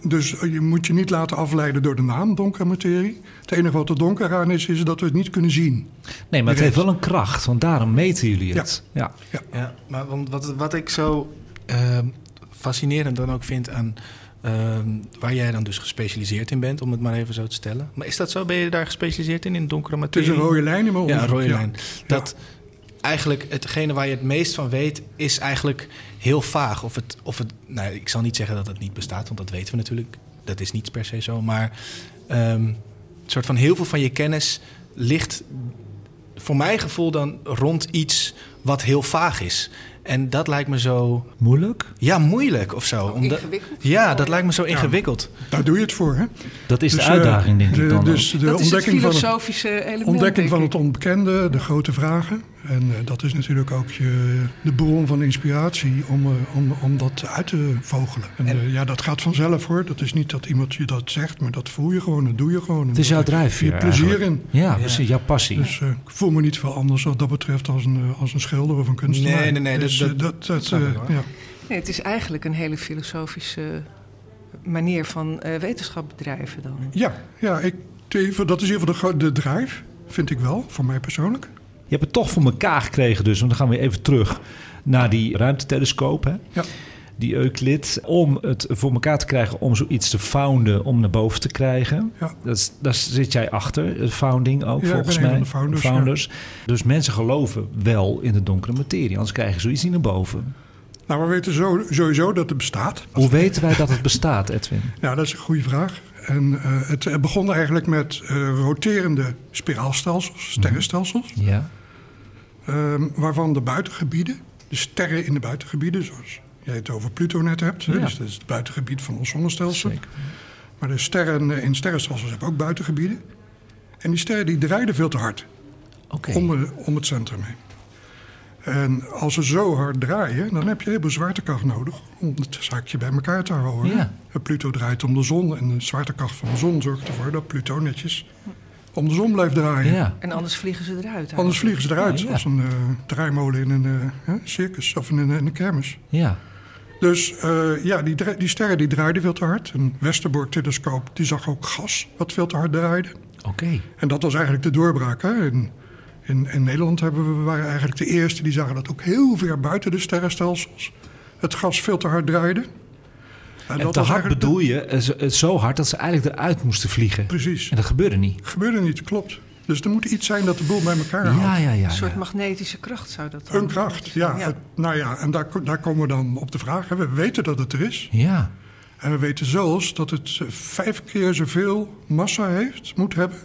[SPEAKER 4] dus je moet je niet laten afleiden door de naam donkere materie. Het enige wat er donker aan is, is dat we het niet kunnen zien.
[SPEAKER 1] Nee, maar het heeft wel een kracht, want daarom meten jullie het. Ja.
[SPEAKER 3] Ja, maar want wat, wat ik zo ehm, fascinerend dan ook vind aan ehm, waar jij dan dus gespecialiseerd in bent, om het maar even zo te stellen. Maar is dat zo? Ben je daar gespecialiseerd in, in donkere
[SPEAKER 4] Het
[SPEAKER 3] materie?
[SPEAKER 4] is een rode lijn in mijn
[SPEAKER 3] Ja, een rode lijn. Dat eigenlijk hetgene waar je het meest van weet, is eigenlijk heel vaag. Of het, of het nou, ik zal niet zeggen dat het niet bestaat, want dat weten we natuurlijk. Dat is niet per se zo. Maar um, een soort van heel veel van je kennis ligt voor mijn gevoel dan rond iets wat heel vaag is. En dat lijkt me zo...
[SPEAKER 1] Moeilijk?
[SPEAKER 3] Ja, moeilijk of zo.
[SPEAKER 2] Omdat, ingewikkeld?
[SPEAKER 3] Ja, dat lijkt me zo ingewikkeld.
[SPEAKER 4] daar doe je het voor, hè?
[SPEAKER 1] Dat is de dus, uitdaging, denk ik
[SPEAKER 4] de,
[SPEAKER 1] dan.
[SPEAKER 4] Dus de
[SPEAKER 2] dat
[SPEAKER 4] ontdekking
[SPEAKER 2] is het filosofische
[SPEAKER 4] van
[SPEAKER 2] het,
[SPEAKER 4] element. Ontdekking van het onbekende, de grote vragen. En uh, dat is natuurlijk ook je, de bron van inspiratie om, uh, om, om dat uit te vogelen. En, en uh, ja, dat gaat vanzelf hoor. Dat is niet dat iemand je dat zegt, maar dat voel je gewoon, dat doe je gewoon.
[SPEAKER 1] Het is jouw drijfveer
[SPEAKER 4] Je plezier in.
[SPEAKER 1] Ja, precies, jouw passie.
[SPEAKER 4] Dus ik voel me niet veel anders wat dat betreft als een, als een schilder of een kunstenaar.
[SPEAKER 3] Nee, nee, nee.
[SPEAKER 4] Dus,
[SPEAKER 3] dat,
[SPEAKER 4] dat, dat, dat ja.
[SPEAKER 2] Nee, het is eigenlijk een hele filosofische manier van uh, wetenschap bedrijven dan.
[SPEAKER 4] Ja, ja ik, dat is in ieder geval de, de drive, vind ik wel, voor mij persoonlijk.
[SPEAKER 1] Je hebt het toch voor elkaar gekregen dus, want dan gaan we even terug naar die ruimtetelescoop. Hè?
[SPEAKER 4] Ja.
[SPEAKER 1] Die Euclid, om het voor elkaar te krijgen om zoiets te founden, om naar boven te krijgen.
[SPEAKER 4] Ja.
[SPEAKER 1] Dat is, daar zit jij achter, de founding ook
[SPEAKER 4] ja,
[SPEAKER 1] volgens
[SPEAKER 4] ik ben
[SPEAKER 1] mij.
[SPEAKER 4] De founders.
[SPEAKER 1] founders. Dus mensen geloven wel in de donkere materie, anders krijgen ze zoiets niet naar boven.
[SPEAKER 4] Nou, we weten zo, sowieso dat het bestaat.
[SPEAKER 1] Hoe weten wij dat het bestaat, Edwin?
[SPEAKER 4] Ja, dat is een goede vraag. En uh, het begon eigenlijk met uh, roterende spiraalstelsels, sterrenstelsels.
[SPEAKER 1] Ja.
[SPEAKER 4] Um, waarvan de buitengebieden, de sterren in de buitengebieden, zoals jij het over Pluto net hebt,
[SPEAKER 1] Ja.
[SPEAKER 4] dus dat is het buitengebied van ons zonnestelsel.
[SPEAKER 1] Zeker.
[SPEAKER 4] Maar de sterren in sterrenstelsels hebben ook buitengebieden. En die sterren die draaien veel te hard om, de- om het centrum heen. En als ze zo hard draaien, dan heb je heel veel zwaartekracht nodig om het zaakje bij elkaar te houden.
[SPEAKER 1] Ja.
[SPEAKER 4] En Pluto draait om de zon en de zwaartekracht van de zon zorgt ervoor dat Pluto netjes om de zon blijft draaien.
[SPEAKER 1] Ja.
[SPEAKER 2] En anders vliegen ze eruit. eigenlijk.
[SPEAKER 4] Anders vliegen ze eruit,
[SPEAKER 1] Ja, ja.
[SPEAKER 4] als een eh, draaimolen in een eh, hè, circus of in een, in een kermis.
[SPEAKER 1] Ja.
[SPEAKER 4] Dus eh, ja, die, die sterren die draaiden veel te hard. Een Westerbork-telescoop die zag ook gas wat veel te hard draaide.
[SPEAKER 1] Oké.
[SPEAKER 4] En dat was eigenlijk de doorbraak. Hè? In, in, in Nederland hebben we, we waren eigenlijk de eerste die zagen dat ook heel ver buiten de sterrenstelsels het gas veel te hard draaide.
[SPEAKER 1] En te
[SPEAKER 4] was
[SPEAKER 1] hard bedoel je eh, zo- eh, zo hard dat ze eigenlijk eruit moesten vliegen.
[SPEAKER 4] Precies.
[SPEAKER 1] En dat gebeurde niet.
[SPEAKER 4] Gebeurde niet, klopt. Dus er moet iets zijn dat de boel bij elkaar houdt.
[SPEAKER 1] Ja, ja, ja.
[SPEAKER 2] Een soort
[SPEAKER 1] ja.
[SPEAKER 2] magnetische kracht zou dat dan
[SPEAKER 4] Een kracht, ja.
[SPEAKER 2] Ja.
[SPEAKER 4] Het- nou ja, en daar, daar komen we dan op de vraag. Hè. We weten dat het er is.
[SPEAKER 1] Ja.
[SPEAKER 4] En we weten zelfs dat het eh, vijf keer zoveel massa heeft, moet hebben.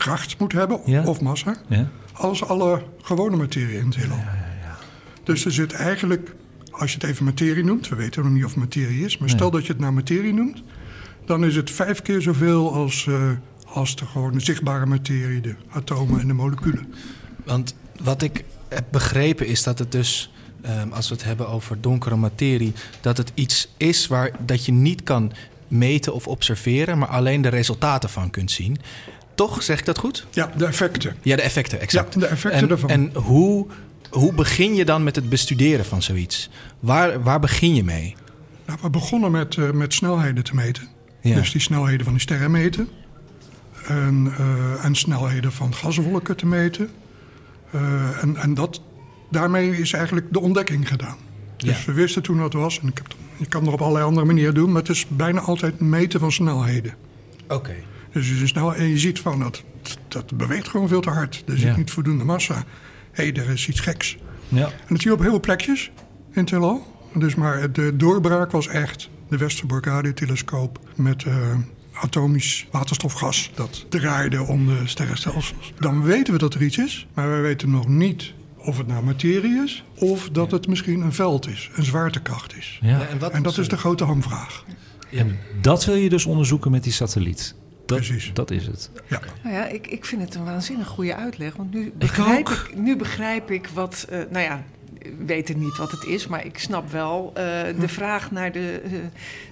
[SPEAKER 4] Kracht moet hebben,
[SPEAKER 1] Ja.
[SPEAKER 4] of massa.
[SPEAKER 1] ja.
[SPEAKER 4] als alle gewone materie in het heelal. Dus er zit eigenlijk, als je het even materie noemt, we weten nog niet of het materie is, maar
[SPEAKER 1] Nee.
[SPEAKER 4] stel dat je het nou materie noemt, dan is het vijf keer zoveel als, eh, als de gewone zichtbare materie, de atomen en de moleculen.
[SPEAKER 3] Want wat ik heb begrepen is dat het dus, ehm, als we het hebben over donkere materie, dat het iets is waar dat je niet kan meten of observeren, maar alleen de resultaten van kunt zien. Toch, zeg ik dat goed?
[SPEAKER 4] Ja, de effecten.
[SPEAKER 3] Ja, de effecten, exact.
[SPEAKER 4] Ja, de effecten
[SPEAKER 3] en,
[SPEAKER 4] daarvan.
[SPEAKER 3] En hoe, hoe begin je dan met het bestuderen van zoiets? Waar, waar begin je mee?
[SPEAKER 4] Nou, we begonnen met, eh, met snelheden te meten.
[SPEAKER 3] Ja.
[SPEAKER 4] Dus die snelheden van die sterren meten. En, eh, en snelheden van gaswolken te meten. Eh, en en dat, daarmee is eigenlijk de ontdekking gedaan. Dus
[SPEAKER 3] Ja.
[SPEAKER 4] we wisten toen wat het was. En ik heb, je kan het op allerlei andere manieren doen. Maar het is bijna altijd meten van snelheden.
[SPEAKER 3] Oké.
[SPEAKER 4] Dus je, snel, en je ziet van dat, dat beweegt gewoon veel te hard. Er zit
[SPEAKER 1] Ja.
[SPEAKER 4] niet voldoende massa. Hé, hey, er is iets geks.
[SPEAKER 1] Ja.
[SPEAKER 4] En dat zie je op heel veel plekjes in het heelal. Dus maar de doorbraak was echt de Westerbork radiotelescoop met eh, atomisch waterstofgas. Dat draaide om de sterrenstelsels. Dan weten we dat er iets is, maar we weten nog niet of het nou materie is... of dat het misschien een veld is, een zwaartekracht is.
[SPEAKER 1] ja.
[SPEAKER 3] en, wat,
[SPEAKER 4] En dat is de grote hamvraag.
[SPEAKER 1] En dat wil je dus onderzoeken met die satelliet. Dat,
[SPEAKER 4] Precies.
[SPEAKER 1] Dat is het.
[SPEAKER 4] Ja.
[SPEAKER 2] Nou ja, ik, ik vind het een waanzinnig goede uitleg. Want nu begrijp ik, nu begrijp ik wat. eh, nou ja, ik weet het niet wat het is, maar ik snap wel eh, de vraag naar de, eh,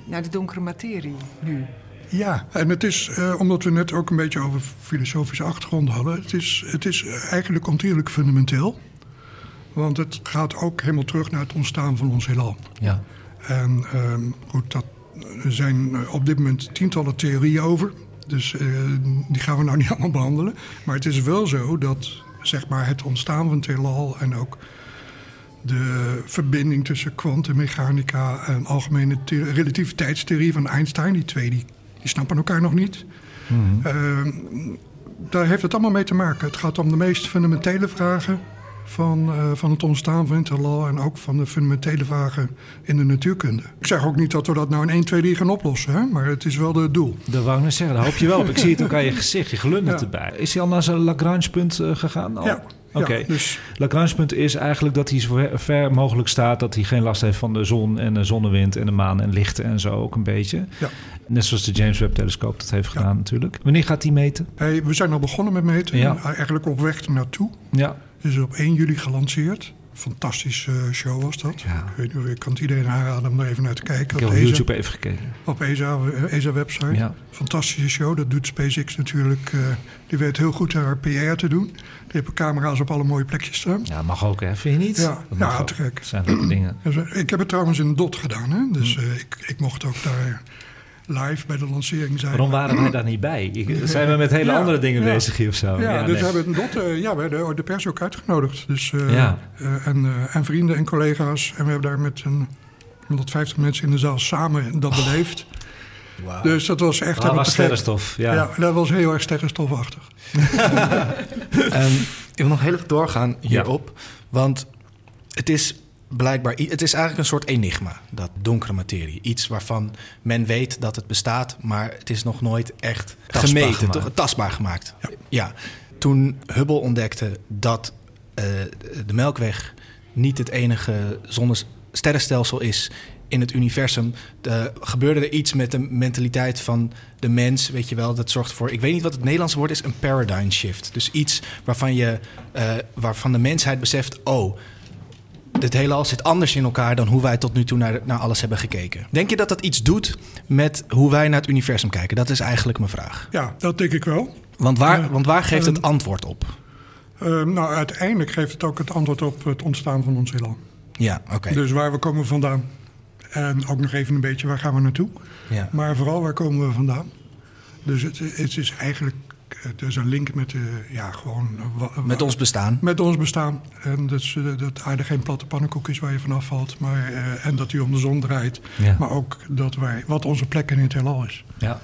[SPEAKER 2] naar de donkere materie nu.
[SPEAKER 4] Ja, en het is, eh, omdat we net ook een beetje over filosofische achtergrond hadden, het is, het is eigenlijk ontiegelijk fundamenteel. Want het gaat ook helemaal terug naar het ontstaan van ons heelal.
[SPEAKER 1] Ja.
[SPEAKER 4] En ehm, goed, dat, er zijn op dit moment tientallen theorieën over. Dus eh, die gaan we nou [LAUGHS] niet allemaal behandelen. Maar het is wel zo dat zeg maar, het ontstaan van het heelal en ook de verbinding tussen kwantummechanica en algemene the- relativiteitstheorie van Einstein, die twee die, die snappen elkaar nog niet. Ehm, daar heeft het allemaal mee te maken. Het gaat om de meest fundamentele vragen van, eh, van het ontstaan van interlaw en ook van de fundamentele vragen in de natuurkunde. Ik zeg ook niet dat we dat nou in 1, 2, 3 gaan oplossen, hè? maar het is wel het doel.
[SPEAKER 1] Dat wou ik net zeggen, daar hoop je wel op. Ik zie het ook aan je gezicht, je glundert
[SPEAKER 4] Ja.
[SPEAKER 1] erbij. Is hij al naar zijn Lagrange-punt eh, gegaan? Al?
[SPEAKER 4] Ja,
[SPEAKER 1] Oké.
[SPEAKER 4] ja, dus
[SPEAKER 1] Lagrange-punt is eigenlijk dat hij zo ver, mogelijk staat... dat hij geen last heeft van de zon en de zonnewind en de maan en licht en zo ook een beetje.
[SPEAKER 4] Ja.
[SPEAKER 1] Net zoals de James Webb-telescoop dat heeft gedaan natuurlijk. Wanneer gaat hij meten?
[SPEAKER 4] hey, we zijn al begonnen met meten,
[SPEAKER 1] Ja.
[SPEAKER 4] eigenlijk op weg naartoe.
[SPEAKER 1] Ja.
[SPEAKER 4] is op 1 juli gelanceerd. Fantastische show was dat.
[SPEAKER 1] Ja.
[SPEAKER 4] Ik, weet, niet, ik kan het iedereen aanraden om daar even naar te kijken.
[SPEAKER 1] Ik heb
[SPEAKER 4] op ESA,
[SPEAKER 1] YouTube even gekeken.
[SPEAKER 4] op ESA, ESA website.
[SPEAKER 1] Ja.
[SPEAKER 4] Fantastische show. Dat doet SpaceX natuurlijk. eh, die weet heel goed haar PR te doen. Die hebben camera's op alle mooie plekjes staan.
[SPEAKER 1] Ja, mag ook hè, vind je niet?
[SPEAKER 4] Ja, ja,
[SPEAKER 1] ook.
[SPEAKER 4] te gek.
[SPEAKER 1] Dat zijn leuke dingen.
[SPEAKER 4] Ik heb het trouwens in DOT gedaan. Hè? Dus
[SPEAKER 1] Hm.
[SPEAKER 4] eh, ik, ik mocht ook daar live bij de lancering zijn.
[SPEAKER 1] Waarom waren wij daar niet bij? Zijn we met hele
[SPEAKER 4] Ja,
[SPEAKER 1] andere dingen
[SPEAKER 4] ja.
[SPEAKER 1] bezig hier of zo?
[SPEAKER 4] Ja, dus
[SPEAKER 1] nee.
[SPEAKER 4] we hebben een DOT, eh, ja, we hebben de pers ook uitgenodigd. Dus, eh,
[SPEAKER 1] Ja.
[SPEAKER 4] eh, en, eh, en vrienden en collega's. En we hebben daar met een 150 mensen in de zaal samen dat beleefd.
[SPEAKER 3] Wauw.
[SPEAKER 4] Dus dat was echt
[SPEAKER 1] Dat was sterrenstof. Ja.
[SPEAKER 4] Ja. dat was heel erg sterrenstofachtig. [LAUGHS]
[SPEAKER 3] Ehm, ik wil nog heel even doorgaan hierop. Want het is blijkbaar... Het is eigenlijk een soort enigma, dat donkere materie. Iets waarvan men weet dat het bestaat... maar het is nog nooit echt
[SPEAKER 1] Tastbaar
[SPEAKER 3] gemeten,
[SPEAKER 1] gemaakt.
[SPEAKER 3] toch? tastbaar gemaakt.
[SPEAKER 4] Ja.
[SPEAKER 3] Ja. Toen Hubble ontdekte dat eh, de Melkweg... niet het enige zonnesterrenstelsel is in het universum... eh, gebeurde er iets met de mentaliteit van de mens, weet je wel. Dat zorgt voor, ik weet niet wat het Nederlandse woord is, een paradigm shift. Dus iets waarvan, je, eh, waarvan de mensheid beseft... oh, dit heelal zit anders in elkaar dan hoe wij tot nu toe naar, naar alles hebben gekeken. Denk je dat dat iets doet met hoe wij naar het universum kijken? Dat is eigenlijk mijn vraag.
[SPEAKER 4] Ja, dat denk ik wel.
[SPEAKER 3] Want waar, want waar geeft het
[SPEAKER 4] Ehm,
[SPEAKER 3] antwoord op?
[SPEAKER 4] Eh, nou, uiteindelijk geeft het ook het antwoord op het ontstaan van ons heelal.
[SPEAKER 3] Ja, oké.
[SPEAKER 4] Dus waar we komen vandaan. En ook nog even een beetje waar gaan we naartoe.
[SPEAKER 3] Ja.
[SPEAKER 4] Maar vooral waar komen we vandaan. Dus het, het is eigenlijk het is een link met, de, ja, gewoon, wa-
[SPEAKER 3] Met ons bestaan.
[SPEAKER 4] met ons bestaan. En dus, eh, dat aarde geen platte pannenkoek is waar je vanaf valt. Maar, eh, en dat hij om de zon draait.
[SPEAKER 1] Ja.
[SPEAKER 4] Maar ook dat wij, wat onze plek in het heelal is.
[SPEAKER 1] Ja.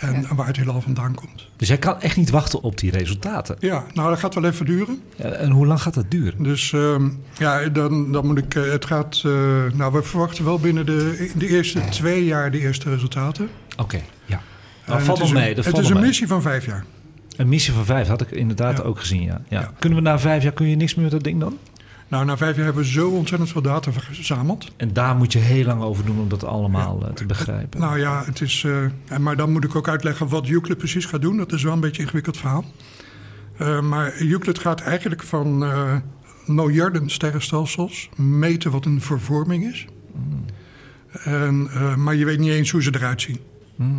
[SPEAKER 4] En waar het heelal vandaan komt.
[SPEAKER 1] Dus jij kan echt niet wachten op die resultaten.
[SPEAKER 4] Ja, nou dat gaat wel even duren.
[SPEAKER 1] En hoe lang gaat dat duren?
[SPEAKER 4] Dus ehm, ja, dan, dan moet ik. eh, het gaat. eh, nou, we verwachten wel binnen de, de eerste twee jaar de eerste resultaten.
[SPEAKER 1] Oké, ja.
[SPEAKER 4] En
[SPEAKER 1] Dat valt
[SPEAKER 4] het
[SPEAKER 1] wel
[SPEAKER 4] is
[SPEAKER 1] mee.
[SPEAKER 4] Een,
[SPEAKER 1] Dat
[SPEAKER 4] het
[SPEAKER 1] valt
[SPEAKER 4] is een
[SPEAKER 1] mee.
[SPEAKER 4] missie van vijf jaar.
[SPEAKER 1] Een missie van vijf had ik inderdaad
[SPEAKER 4] Ja.
[SPEAKER 1] ook gezien, ja. ja.
[SPEAKER 4] Ja.
[SPEAKER 1] Kunnen we na vijf jaar, kun je niks meer met dat ding dan?
[SPEAKER 4] Nou, na vijf jaar hebben we zo ontzettend veel data verzameld.
[SPEAKER 1] En daar moet je heel lang over doen om dat allemaal eh, te begrijpen.
[SPEAKER 4] Nou ja, het is. en maar dan moet ik ook uitleggen wat Euclid precies gaat doen. Dat is wel een beetje een ingewikkeld verhaal. Eh, maar Euclid gaat eigenlijk van eh, miljarden sterrenstelsels meten wat een vervorming is. En, eh, maar je weet niet eens hoe ze eruit zien.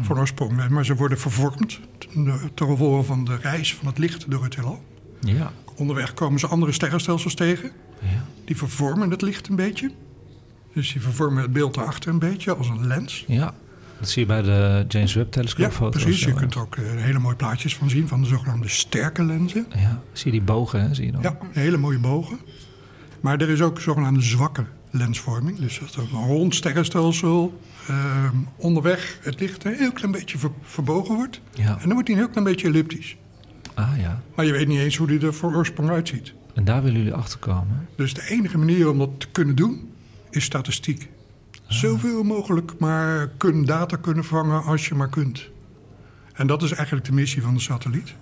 [SPEAKER 4] Van oorsprong. Maar ze worden vervormd ten ten gevolge van de reis van het licht door het heelal.
[SPEAKER 1] Ja.
[SPEAKER 4] Onderweg komen ze andere sterrenstelsels tegen.
[SPEAKER 1] ja.
[SPEAKER 4] Die vervormen het licht een beetje. Dus die vervormen het beeld daarachter een beetje als een lens.
[SPEAKER 1] Ja. Dat zie je bij de James Webb
[SPEAKER 4] Ja,
[SPEAKER 1] telescoopfoto's.
[SPEAKER 4] precies. Je kunt er ook eh, hele mooie plaatjes van zien van de zogenaamde sterke lenzen.
[SPEAKER 1] Ja, zie je die bogen, hè? Zie je dan?
[SPEAKER 4] Ja, hele mooie bogen. Maar er is ook zogenaamde zwakke lensvorming. Dus dat is ook een rond sterrenstelsel. Ehm, onderweg het licht een heel klein beetje ver- verbogen wordt.
[SPEAKER 1] Ja.
[SPEAKER 4] En dan wordt hij een heel klein beetje elliptisch.
[SPEAKER 1] Ah ja.
[SPEAKER 4] Maar je weet niet eens hoe die er voor oorsprong uitziet.
[SPEAKER 1] En daar willen jullie achter komen.
[SPEAKER 4] Dus de enige manier om dat te kunnen doen, is statistiek. Zoveel mogelijk maar kunnen data kunnen vangen als je maar kunt. En dat is eigenlijk de missie van de satelliet.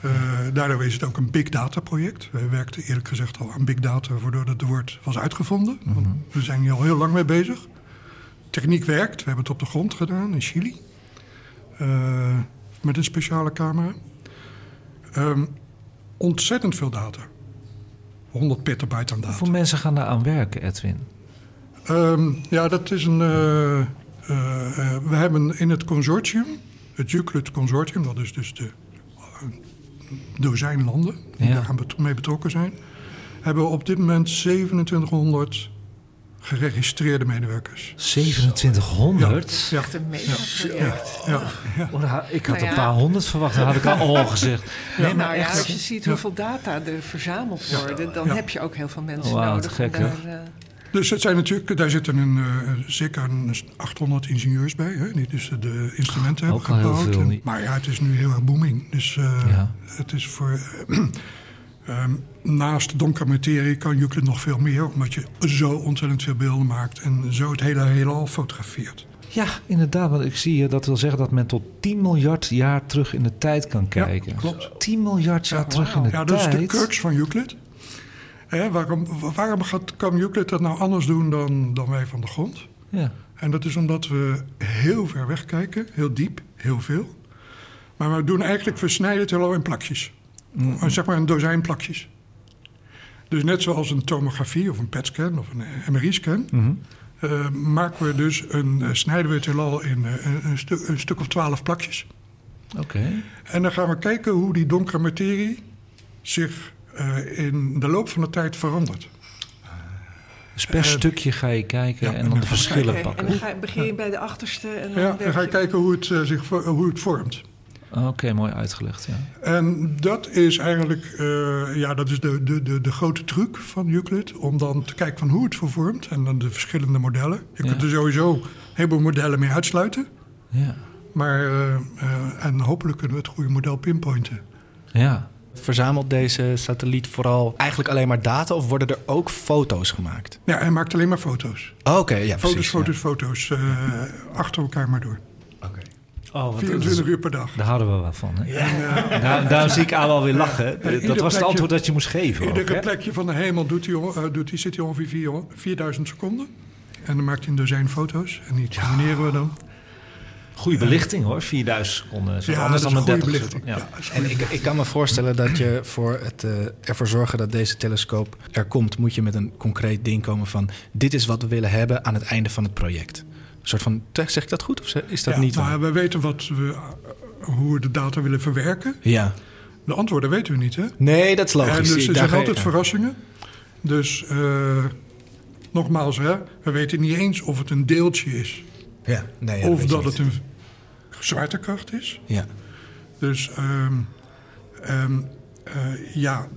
[SPEAKER 4] Eh, daardoor is het ook een big data project. Wij werkten eerlijk gezegd al aan big data voordat het woord was uitgevonden. Want we zijn hier al heel lang mee bezig. Techniek werkt. We hebben het op de grond gedaan in Chili. Eh, met een speciale camera. Ehm, ontzettend veel data. 100 petabyte aan data.
[SPEAKER 1] Hoeveel mensen gaan daar aan werken, Edwin?
[SPEAKER 4] Ehm, ja, dat is een. eh, eh, we hebben in het consortium, het Euclid Consortium, dat is dus de dozijn landen die
[SPEAKER 1] Ja.
[SPEAKER 4] daar mee betrokken zijn, hebben we op dit moment 2700 geregistreerde medewerkers.
[SPEAKER 1] 2700?
[SPEAKER 4] Ja,
[SPEAKER 2] Echt een
[SPEAKER 4] ja.
[SPEAKER 1] Oh, ik had
[SPEAKER 2] Nou ja.
[SPEAKER 1] een paar honderd verwacht, dat had ik al [LAUGHS] oh gezegd. Nee, maar
[SPEAKER 2] nou
[SPEAKER 1] echt.
[SPEAKER 2] als je ziet hoeveel data er verzameld worden, dan
[SPEAKER 4] Ja.
[SPEAKER 2] heb je ook heel veel mensen
[SPEAKER 1] Wauw, te
[SPEAKER 2] nodig.
[SPEAKER 1] gek,
[SPEAKER 2] eh,
[SPEAKER 4] Dus het zijn natuurlijk, daar zitten een, eh, zeker een 800 ingenieurs bij, hè, die dus de instrumenten hebben
[SPEAKER 1] al
[SPEAKER 4] gebouwd.
[SPEAKER 1] veel
[SPEAKER 4] En-
[SPEAKER 1] niet.
[SPEAKER 4] maar ja, het is nu heel erg booming. Dus eh,
[SPEAKER 1] Ja.
[SPEAKER 4] het is voor. [CLEARS THROAT] Ehm, naast donkere materie kan Euclid nog veel meer, omdat je zo ontzettend veel beelden maakt en zo het hele heelal fotografeert.
[SPEAKER 1] Ja, inderdaad. Want ik zie hier dat wil zeggen dat men tot 10 miljard jaar terug in de tijd kan kijken.
[SPEAKER 4] Ja, klopt.
[SPEAKER 1] 10 miljard jaar terug in de
[SPEAKER 4] Ja,
[SPEAKER 1] tijd.
[SPEAKER 4] dat is de crux van Euclid. Waarom waarom gaat, kan Euclid dat nou anders doen dan, dan wij van de grond?
[SPEAKER 1] Ja.
[SPEAKER 4] En dat is omdat we heel ver weg kijken, heel diep, heel veel. Maar we doen eigenlijk, we snijden het heelal in plakjes.
[SPEAKER 1] Mm.
[SPEAKER 4] Zeg maar een dozijn plakjes. Dus net zoals een tomografie of een PET-scan of een MRI-scan...
[SPEAKER 1] Mhm.
[SPEAKER 4] eh, maken we dus een, eh, snijden we het heelal in eh, een, een, stu- een stuk of twaalf plakjes.
[SPEAKER 1] Oké.
[SPEAKER 4] En dan gaan we kijken hoe die donkere materie zich eh, in de loop van de tijd verandert.
[SPEAKER 1] Dus per stukje ga je kijken
[SPEAKER 4] ja,
[SPEAKER 1] en
[SPEAKER 4] en
[SPEAKER 1] dan de verschillen
[SPEAKER 2] Oké, En
[SPEAKER 1] pakken.
[SPEAKER 2] dan ga je, begin je bij de achterste en dan
[SPEAKER 4] Ja, dan ga je kijken hoe het, zich, hoe het vormt.
[SPEAKER 1] Oké, mooi uitgelegd. Ja.
[SPEAKER 4] En dat is eigenlijk eh, ja, dat is de, de, de, de grote truc van Euclid. Om dan te kijken van hoe het vervormt. En dan de verschillende modellen. Je kunt er sowieso een heleboel modellen mee uitsluiten.
[SPEAKER 1] Ja.
[SPEAKER 4] Maar, eh, eh, en hopelijk kunnen we het goede model pinpointen.
[SPEAKER 1] ja.
[SPEAKER 3] Verzamelt deze satelliet vooral eigenlijk alleen maar data of worden er ook foto's gemaakt?
[SPEAKER 4] Ja, hij maakt alleen maar foto's.
[SPEAKER 3] Oké, ja,
[SPEAKER 4] Foto's,
[SPEAKER 3] precies.
[SPEAKER 4] foto's, foto's. eh, achter elkaar maar door.
[SPEAKER 1] Oh, wat
[SPEAKER 4] 24 uur per dag.
[SPEAKER 1] Daar houden we wel van. Hè? Daar, daarom zie ik Aal alweer lachen. Dat was het antwoord dat je moest geven.
[SPEAKER 4] Iedere plekje van de hemel doet hij, eh, doet hij, zit hij ongeveer vier- 4000 seconden. En dan maakt hij een dozijn foto's. En die combineren we dan.
[SPEAKER 1] Goede belichting hoor, 4000 seconden. Zo
[SPEAKER 4] Ja,
[SPEAKER 1] anders
[SPEAKER 4] dat
[SPEAKER 1] dan
[SPEAKER 4] een
[SPEAKER 1] 30
[SPEAKER 4] goede belichting.
[SPEAKER 1] seconden. Ja.
[SPEAKER 3] En ik, ik kan me voorstellen dat je voor het eh, ervoor zorgen dat deze telescoop er komt, moet je met een concreet ding komen van dit is wat we willen hebben aan het einde van het project. Een soort van, zeg ik dat goed of is dat
[SPEAKER 4] Ja,
[SPEAKER 3] niet
[SPEAKER 4] nou,
[SPEAKER 3] waar?
[SPEAKER 4] we weten wat we, eh, hoe we de data willen verwerken.
[SPEAKER 3] Ja.
[SPEAKER 4] De antwoorden weten we niet, hè?
[SPEAKER 3] Nee, dat is logisch.
[SPEAKER 4] en dus er zijn altijd verrassingen. Dus eh, nogmaals, hè, we weten niet eens of het een deeltje is.
[SPEAKER 3] Ja, nee, ja,
[SPEAKER 4] of dat het een zwaartekracht is.
[SPEAKER 3] Ja.
[SPEAKER 4] Dus eh, ja,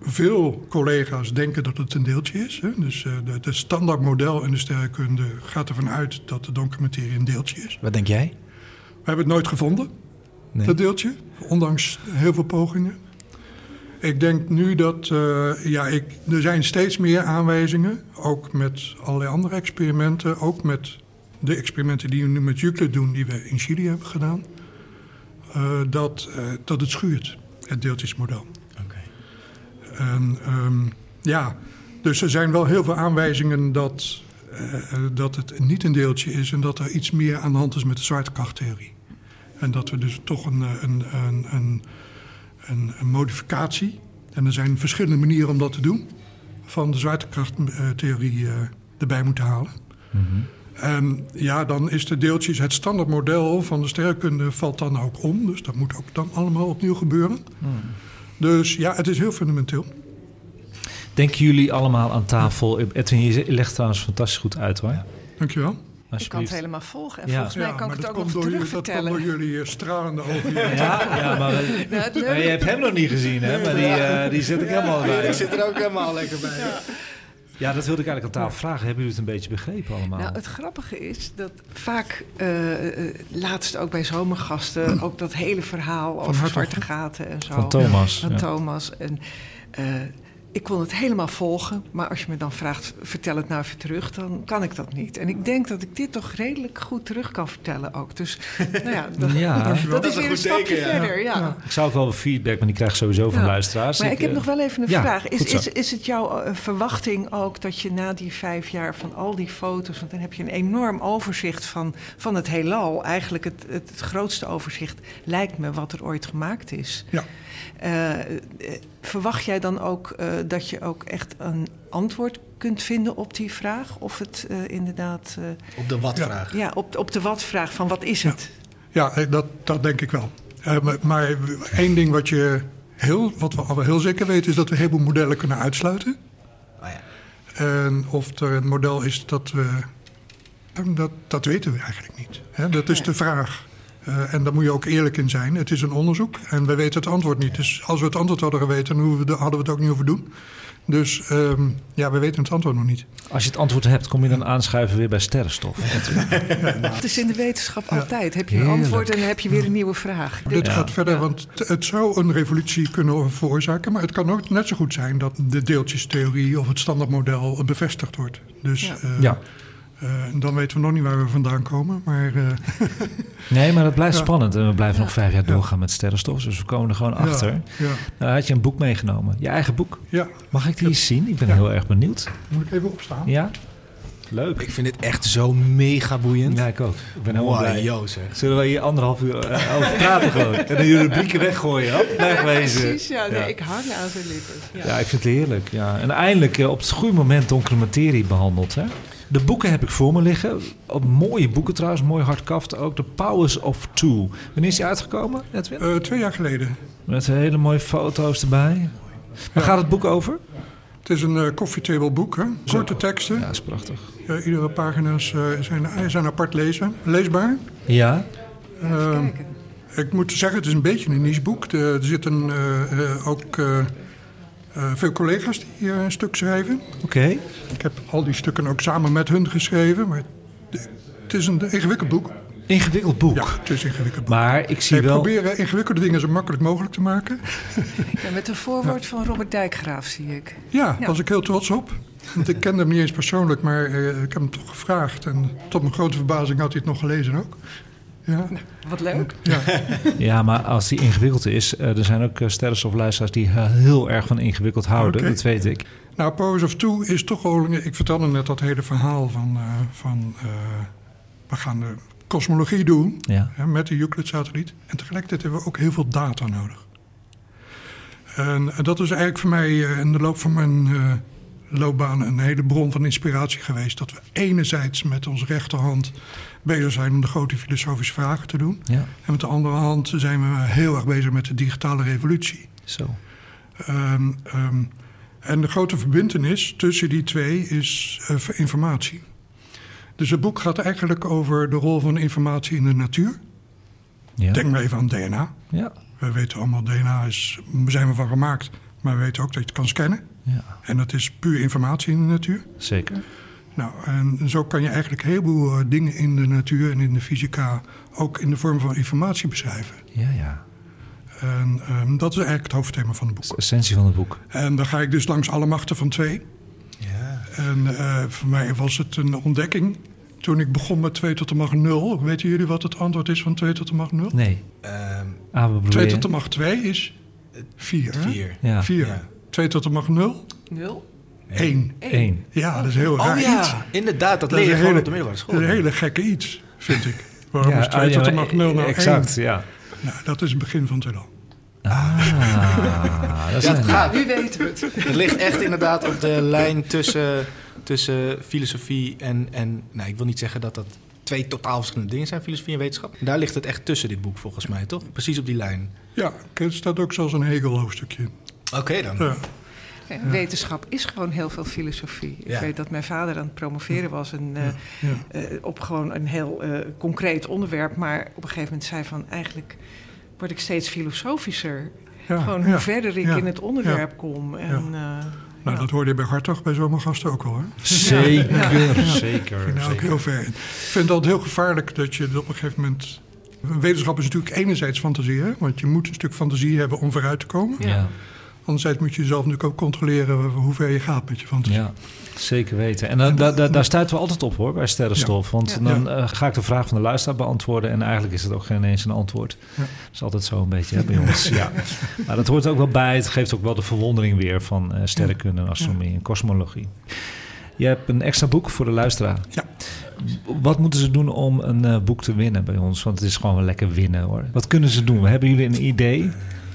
[SPEAKER 4] veel collega's denken dat het een deeltje is. Hè? Dus eh de, de standaardmodel in de sterrenkunde gaat ervan uit dat de donkere materie een deeltje is.
[SPEAKER 3] Wat denk jij?
[SPEAKER 4] We hebben het nooit gevonden,
[SPEAKER 3] Nee.
[SPEAKER 4] dat deeltje, ondanks heel veel pogingen. Ik denk nu dat, eh, ja, ik, er zijn steeds meer aanwijzingen, ook met allerlei andere experimenten, ook met de experimenten die we nu met Euclid doen, die we in Chili hebben gedaan, eh, dat, dat het schuurt, het deeltjesmodel. En ehm, ja, dus er zijn wel heel veel aanwijzingen dat, eh, dat het niet een deeltje is en dat er iets meer aan de hand is met de zwaartekrachttheorie. En dat we dus toch een, eh, een, een, een, een, een modificatie, en er zijn verschillende manieren om dat te doen, van de zwaartekrachttheorie eh, erbij moeten halen. En ja, dan is de deeltjes, het standaardmodel van de sterrenkunde valt dan ook om. Dus dat moet ook dan allemaal opnieuw gebeuren. Dus ja, het is heel fundamenteel.
[SPEAKER 1] Denken jullie allemaal aan tafel? Edwin, je legt trouwens fantastisch goed uit hoor.
[SPEAKER 4] Dankjewel.
[SPEAKER 2] Ik kan het helemaal volgen. En
[SPEAKER 1] Ja.
[SPEAKER 2] volgens mij
[SPEAKER 4] Ja,
[SPEAKER 2] kan ik het ook nog terug
[SPEAKER 4] jullie- dat komt door
[SPEAKER 2] vertellen.
[SPEAKER 4] jullie eh, stralende ogen. [LAUGHS]
[SPEAKER 1] Ja, ja, maar, we- [LAUGHS]
[SPEAKER 2] Nou,
[SPEAKER 1] maar je hebt hem nog niet gezien, hè? Maar die, eh, die zit ik helemaal bij.
[SPEAKER 3] Ik zit er ook helemaal lekker bij.
[SPEAKER 1] Ja, dat wilde ik eigenlijk aan tafel vragen. Hebben jullie het een beetje begrepen allemaal?
[SPEAKER 2] Nou, het grappige is dat vaak, eh, laatst ook bij zomergasten, ook dat hele verhaal over zwarte gaten en zo.
[SPEAKER 1] Van Thomas.
[SPEAKER 2] Van
[SPEAKER 1] ja.
[SPEAKER 2] Thomas. En eh, ik kon het helemaal volgen, maar als je me dan vraagt, vertel het nou even terug, dan kan ik dat niet. En ik denk dat ik dit toch redelijk goed terug kan vertellen ook. Dus [LAUGHS] nou ja, dat,
[SPEAKER 1] Ja.
[SPEAKER 2] dat
[SPEAKER 3] Dat
[SPEAKER 2] is weer een stapje
[SPEAKER 3] teken, ja.
[SPEAKER 2] verder. Ja.
[SPEAKER 1] Ik zou ook wel feedback, maar die krijg ik sowieso van
[SPEAKER 2] Ja.
[SPEAKER 1] luisteraars.
[SPEAKER 2] Maar ik heb
[SPEAKER 1] eh,
[SPEAKER 2] nog wel even een
[SPEAKER 1] ja,
[SPEAKER 2] vraag. Is, is, is het jouw eh, verwachting ook dat je na die vijf jaar van al die foto's... want dan heb je een enorm overzicht van, van het heelal. Eigenlijk het, het, het grootste overzicht lijkt me wat er ooit gemaakt is.
[SPEAKER 4] Ja.
[SPEAKER 2] Eh, verwacht jij dan ook eh, dat je ook echt een antwoord kunt vinden op die vraag? Of het eh, inderdaad... eh,
[SPEAKER 3] Op de wat-vraag.
[SPEAKER 2] ja, op, op de wat-vraag van wat is het?
[SPEAKER 4] Ja, dat, dat denk ik wel. Eh, maar, maar één ding wat, je heel, wat we al heel zeker weten... is dat we een heleboel modellen kunnen uitsluiten.
[SPEAKER 3] Oh ja.
[SPEAKER 4] En of er een model is dat we... Dat, dat weten we eigenlijk niet. Hè, dat is de vraag. Eh, en daar moet je ook eerlijk in zijn. Het is een onderzoek en we weten het antwoord niet. Dus als we het antwoord hadden geweten... hadden we het ook niet hoeven doen. Dus ehm, ja, we weten het antwoord nog niet.
[SPEAKER 1] Als je het antwoord hebt, kom je dan aanschuiven weer bij sterrenstof. [LAUGHS]
[SPEAKER 2] Het is in de wetenschap altijd. Heb je een
[SPEAKER 1] Heerlijk.
[SPEAKER 2] antwoord en dan heb je weer een nieuwe vraag.
[SPEAKER 4] Dit
[SPEAKER 1] Ja.
[SPEAKER 4] gaat verder, want het zou een revolutie kunnen veroorzaken. Maar het kan ook net zo goed zijn dat de deeltjestheorie of het standaardmodel bevestigd wordt. Dus
[SPEAKER 2] Ja.
[SPEAKER 4] eh,
[SPEAKER 1] Ja.
[SPEAKER 4] eh, dan weten we nog niet waar we vandaan komen. Maar eh, [LAUGHS]
[SPEAKER 1] Nee, maar dat blijft
[SPEAKER 4] Ja.
[SPEAKER 1] spannend. En we blijven nog vijf jaar
[SPEAKER 4] Ja.
[SPEAKER 1] doorgaan met sterrenstof. Dus we komen er gewoon achter.
[SPEAKER 4] Ja, ja,
[SPEAKER 1] Nou, had je een boek meegenomen. Je eigen boek.
[SPEAKER 4] ja.
[SPEAKER 1] Mag ik die eens zien? Ik ben
[SPEAKER 4] Ja.
[SPEAKER 1] heel erg benieuwd.
[SPEAKER 4] Moet ik even opstaan?
[SPEAKER 1] Ja? Leuk.
[SPEAKER 3] Ik vind het echt zo mega boeiend.
[SPEAKER 1] Ja, ik ook. Ik ben helemaal
[SPEAKER 3] Wow,
[SPEAKER 1] blij.
[SPEAKER 3] yo, zeg.
[SPEAKER 1] Zullen we hier anderhalf uur eh, over praten gewoon? [LAUGHS] En dan je rubrieken weggooien. Hop, wegwezen.
[SPEAKER 2] Precies, ja. Nee,
[SPEAKER 1] Ja.
[SPEAKER 2] Ik hang aan zijn lippen. Ja.
[SPEAKER 1] Ja, ik vind het heerlijk. Ja. En eindelijk op het goede moment donkere materie behandeld. Hè? De boeken heb ik voor me liggen. Op mooie boeken trouwens, mooi hardkaft ook. The Powers of Two. Wanneer is die uitgekomen, Edwin?
[SPEAKER 4] Eh, twee jaar geleden.
[SPEAKER 1] Met hele mooie foto's erbij. Waar gaat het boek over?
[SPEAKER 4] Het is een koffietable boek, hè? korte teksten.
[SPEAKER 1] Ja, is prachtig.
[SPEAKER 4] Ja, iedere pagina's eh, zijn, zijn apart lezen, leesbaar.
[SPEAKER 1] Ja,
[SPEAKER 4] Ehm,
[SPEAKER 2] Kijken.
[SPEAKER 4] ik moet zeggen, het is een beetje een niche boek. De- er zitten eh, eh, ook eh, veel collega's die eh, een stuk schrijven.
[SPEAKER 1] oké.
[SPEAKER 4] Ik heb al die stukken ook samen met hun geschreven. Maar het- het is een ingewikkeld boek.
[SPEAKER 1] Ingewikkeld boek.
[SPEAKER 4] Ja, het is een ingewikkeld boek.
[SPEAKER 1] Maar ik zie
[SPEAKER 4] Ik
[SPEAKER 1] wel...
[SPEAKER 4] proberen ingewikkelde dingen zo makkelijk mogelijk te maken. [LAUGHS]
[SPEAKER 2] Ja, met een voorwoord van Robert Dijkgraaf, zie ik.
[SPEAKER 4] Ja,
[SPEAKER 2] Ja.
[SPEAKER 4] daar was ik heel trots op. Want ik kende hem niet eens persoonlijk, maar eh, ik heb hem toch gevraagd. En tot mijn grote verbazing had hij het nog gelezen ook. Ja, [LAUGHS]
[SPEAKER 2] Wat leuk.
[SPEAKER 4] ja.
[SPEAKER 1] Ja, maar als die ingewikkeld is... eh, er zijn ook uh, sterrenstofluisteraars die eh, heel erg van ingewikkeld houden. Dat weet ik.
[SPEAKER 4] Nou, Powers of Two is toch wel... Ik vertelde net dat hele verhaal van... eh, van eh, we gaan de kosmologie doen
[SPEAKER 1] Ja.
[SPEAKER 4] hè, met de Euclid-satelliet. En tegelijkertijd hebben we ook heel veel data nodig. En eh, dat is eigenlijk voor mij eh, in de loop van mijn eh, loopbaan... een hele bron van inspiratie geweest. Dat we enerzijds met onze rechterhand bezig zijn... om de grote filosofische vragen te doen.
[SPEAKER 1] Ja,
[SPEAKER 4] En met de andere hand zijn we heel erg bezig met de digitale revolutie.
[SPEAKER 1] zo.
[SPEAKER 4] Ehm, ehm, en de grote verbindenis tussen die twee is eh, informatie. Dus het boek gaat eigenlijk over de rol van informatie in de natuur.
[SPEAKER 1] Ja.
[SPEAKER 4] Denk maar even aan DNA.
[SPEAKER 1] Ja.
[SPEAKER 4] We weten allemaal, DNA is, zijn we van gemaakt. Maar we weten ook dat je het kan scannen.
[SPEAKER 1] Ja,
[SPEAKER 4] En dat is puur informatie in de natuur.
[SPEAKER 1] zeker.
[SPEAKER 4] Nou, en zo kan je eigenlijk een heleboel eh, dingen in de natuur en in de fysica... ook in de vorm van informatie beschrijven.
[SPEAKER 1] Ja, ja.
[SPEAKER 4] En ehm, dat is eigenlijk het hoofdthema van het boek.
[SPEAKER 1] de essentie van het boek.
[SPEAKER 4] En dan ga ik dus langs alle machten van twee...
[SPEAKER 3] Ja.
[SPEAKER 4] En eh, voor mij was het een ontdekking toen ik begon met 2 tot de macht 0. Weten jullie wat het antwoord is van 2 tot de macht 0?
[SPEAKER 1] Nee.
[SPEAKER 3] Ehm,
[SPEAKER 1] Ah, we
[SPEAKER 4] 2
[SPEAKER 1] proberen.
[SPEAKER 4] tot de macht 2 is 4.
[SPEAKER 3] vier.
[SPEAKER 1] Ja.
[SPEAKER 4] 4.
[SPEAKER 3] Ja.
[SPEAKER 4] 2 tot de macht 0,
[SPEAKER 2] Nul.
[SPEAKER 4] 1.
[SPEAKER 1] Eén.
[SPEAKER 4] Ja, dat is heel raar
[SPEAKER 3] Oh
[SPEAKER 4] iets.
[SPEAKER 3] ja, inderdaad. Dat
[SPEAKER 4] Dat
[SPEAKER 3] leer je gewoon
[SPEAKER 4] hele,
[SPEAKER 3] op de middelbare school.
[SPEAKER 4] dat is een hele gekke iets, vind ik. Waarom is 2
[SPEAKER 1] ah,
[SPEAKER 4] tot de macht 0 nou 1?
[SPEAKER 1] Exact, ja.
[SPEAKER 4] Nou, dat is het begin van het heelal.
[SPEAKER 1] Ah, [LAUGHS] dat is
[SPEAKER 3] Ja, het
[SPEAKER 1] een-
[SPEAKER 3] gaat.
[SPEAKER 2] Nu weten we het.
[SPEAKER 3] Het ligt echt inderdaad op de lijn tussen, tussen filosofie en, en... Nou, ik wil niet zeggen dat dat twee totaal verschillende dingen zijn, filosofie en wetenschap. Daar ligt het echt tussen, dit boek, volgens mij, toch? Precies op die lijn.
[SPEAKER 4] Ja, er staat ook zelfs een Hegel-hoofdstukje. in.
[SPEAKER 3] Oké dan.
[SPEAKER 4] Ja.
[SPEAKER 2] Ja, Wetenschap is gewoon heel veel filosofie. Ik
[SPEAKER 3] Ja.
[SPEAKER 2] weet dat mijn vader aan het promoveren was en, eh,
[SPEAKER 4] Ja.
[SPEAKER 2] eh, op gewoon een heel eh, concreet onderwerp. Maar op een gegeven moment zei van eigenlijk word ik steeds filosofischer.
[SPEAKER 4] Ja,
[SPEAKER 2] gewoon
[SPEAKER 4] ja,
[SPEAKER 2] hoe verder ik
[SPEAKER 4] ja,
[SPEAKER 2] in het onderwerp kom. En, eh,
[SPEAKER 4] Nou,
[SPEAKER 2] ja.
[SPEAKER 4] dat hoorde je bij Hartog bij zomergasten ook al, hè? [LAUGHS]
[SPEAKER 1] Zeker,
[SPEAKER 4] Ja.
[SPEAKER 1] zeker.
[SPEAKER 4] ging daar ook heel ver in. Ik vind het altijd heel gevaarlijk dat je op een gegeven moment... Wetenschap is natuurlijk enerzijds fantasie, hè? want je moet een stuk fantasie hebben om vooruit te komen.
[SPEAKER 1] Ja.
[SPEAKER 4] Anderzijds moet je jezelf natuurlijk ook controleren hoe ver je gaat met je fantasie.
[SPEAKER 1] Ja, zeker weten. En dan, da- da- daar stuiten we altijd op hoor, bij Sterrenstof. Want
[SPEAKER 2] Ja.
[SPEAKER 1] dan eh, ga ik de vraag van de luisteraar beantwoorden... en eigenlijk is het ook geen eens een antwoord.
[SPEAKER 4] Ja.
[SPEAKER 1] Dat is altijd zo een beetje hè, bij ons. [LAUGHS] Ja. Maar dat hoort ook wel bij. Het geeft ook wel de verwondering weer van eh, sterrenkunde en astronomie en kosmologie. Je hebt een extra boek voor de luisteraar.
[SPEAKER 4] Ja.
[SPEAKER 1] Wat moeten ze doen om een eh, boek te winnen bij ons? Want het is gewoon wel lekker winnen hoor. Wat kunnen ze doen? Hebben jullie een idee?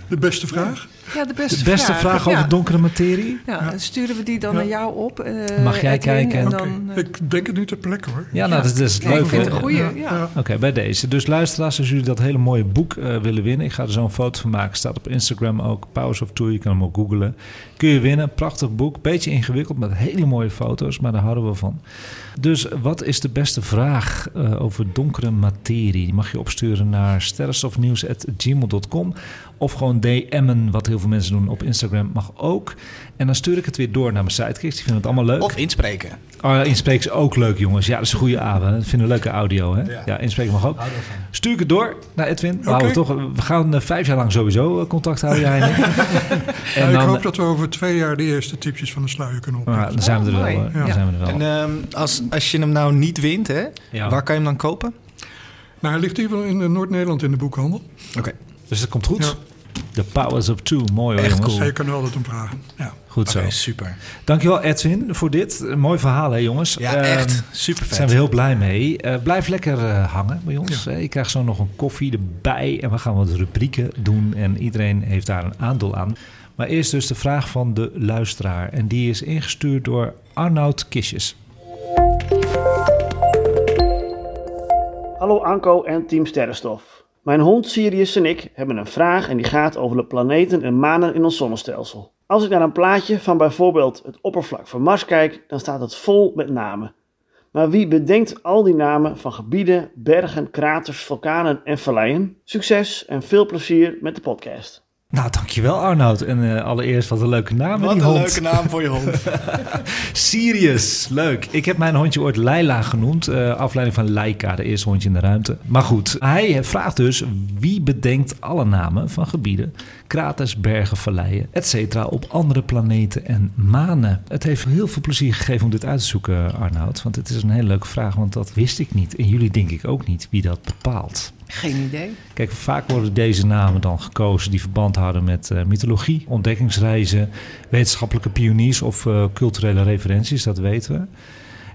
[SPEAKER 4] De beste vraag?
[SPEAKER 2] Ja, de beste,
[SPEAKER 1] De beste vraag, over
[SPEAKER 2] ja.
[SPEAKER 1] donkere materie?
[SPEAKER 2] Ja, dan sturen we die dan
[SPEAKER 4] Ja.
[SPEAKER 2] naar jou op. eh,
[SPEAKER 1] Mag jij
[SPEAKER 2] Edwin,
[SPEAKER 1] kijken?
[SPEAKER 2] En dan, eh,
[SPEAKER 4] Ik denk het niet ter plekke hoor.
[SPEAKER 1] Ja, nou, dat, is- dat is het
[SPEAKER 2] nee, ik vind het een goeie. Ja.
[SPEAKER 4] Ja.
[SPEAKER 1] Oké, bij deze. Dus luisteraars, als jullie dat hele mooie boek eh, willen winnen... ik ga er zo een foto van maken, staat op Instagram ook. Powers of Two, je kan hem ook googlen. Kun je winnen, prachtig boek. Beetje ingewikkeld, met hele mooie foto's, maar daar houden we van. Dus wat is de beste vraag eh, over donkere materie? Die mag je opsturen naar sterrenstofnieuws.gmail.com... of gewoon DM'en, wat heel veel mensen doen op Instagram, mag ook. En dan stuur ik het weer door naar mijn sidekicks. Die vinden het allemaal leuk.
[SPEAKER 3] Of inspreken.
[SPEAKER 1] Oh, ja, inspreken is ook leuk, jongens. Ja, dat is een goede avond. Dat vinden we leuke audio, hè? Ja, inspreken mag ook. Stuur ik het door naar Edwin. We, houden toch, we gaan eh, vijf jaar lang sowieso eh, contact houden, jij [LAUGHS] en ik.
[SPEAKER 4] Ja, ik hoop dat we over twee jaar de eerste tipjes van de sluier kunnen
[SPEAKER 1] Ja,
[SPEAKER 4] opnemen.
[SPEAKER 1] dan zijn we er wel.
[SPEAKER 2] mooi.
[SPEAKER 1] hoor. Dan
[SPEAKER 4] Ja.
[SPEAKER 1] zijn we er wel.
[SPEAKER 3] En ehm, als, als je hem nou niet wint, hè,
[SPEAKER 1] Ja.
[SPEAKER 3] waar kan je hem dan kopen?
[SPEAKER 4] Nou, hij ligt hier wel in eh, Noord-Nederland in de boekhandel.
[SPEAKER 3] Oké.
[SPEAKER 1] Dus dat komt goed. The powers of two. Mooi hoor,
[SPEAKER 3] Echt
[SPEAKER 1] jongens.
[SPEAKER 3] cool.
[SPEAKER 4] Je kan er altijd om vragen. Ja.
[SPEAKER 1] Goed zo.
[SPEAKER 3] Super.
[SPEAKER 1] Dankjewel Edwin voor dit. Een mooi verhaal hè jongens.
[SPEAKER 3] Ja,
[SPEAKER 1] Ehm,
[SPEAKER 3] echt super
[SPEAKER 1] Daar
[SPEAKER 3] vet.
[SPEAKER 1] zijn we heel blij mee. Eh, blijf lekker eh, hangen bij ons. Je krijgt zo nog een koffie erbij. En we gaan wat rubrieken doen. En iedereen heeft daar een aandeel aan. Maar eerst dus de vraag van de luisteraar. En die is ingestuurd door Arnoud Kistjes.
[SPEAKER 5] Hallo Anko en Team Sterrenstof. Mijn hond Sirius en ik hebben een vraag en die gaat over de planeten en manen in ons zonnestelsel. Als ik naar een plaatje van bijvoorbeeld het oppervlak van Mars kijk, dan staat het vol met namen. Maar wie bedenkt al die namen van gebieden, bergen, kraters, vulkanen en valleien? Succes en veel plezier met de podcast.
[SPEAKER 1] Nou, dankjewel Arnoud. En eh, allereerst wat een leuke naam
[SPEAKER 3] Wat
[SPEAKER 1] die
[SPEAKER 3] een
[SPEAKER 1] hond.
[SPEAKER 3] leuke naam voor je hond. [LAUGHS]
[SPEAKER 1] Sirius, leuk. Ik heb mijn hondje ooit Leila genoemd. eh, afleiding van Laika, de eerste hondje in de ruimte. Maar goed, hij vraagt dus wie bedenkt alle namen van gebieden, kraters, bergen, valleien, etc. op andere planeten en manen. Het heeft heel veel plezier gegeven om dit uit te zoeken, Arnoud. Want het is een hele leuke vraag, want dat wist ik niet. En jullie denk ik ook niet wie dat bepaalt.
[SPEAKER 2] Geen idee.
[SPEAKER 1] Kijk, vaak worden deze namen dan gekozen die verband houden met eh, mythologie, ontdekkingsreizen, wetenschappelijke pioniers of eh, culturele referenties, dat weten we.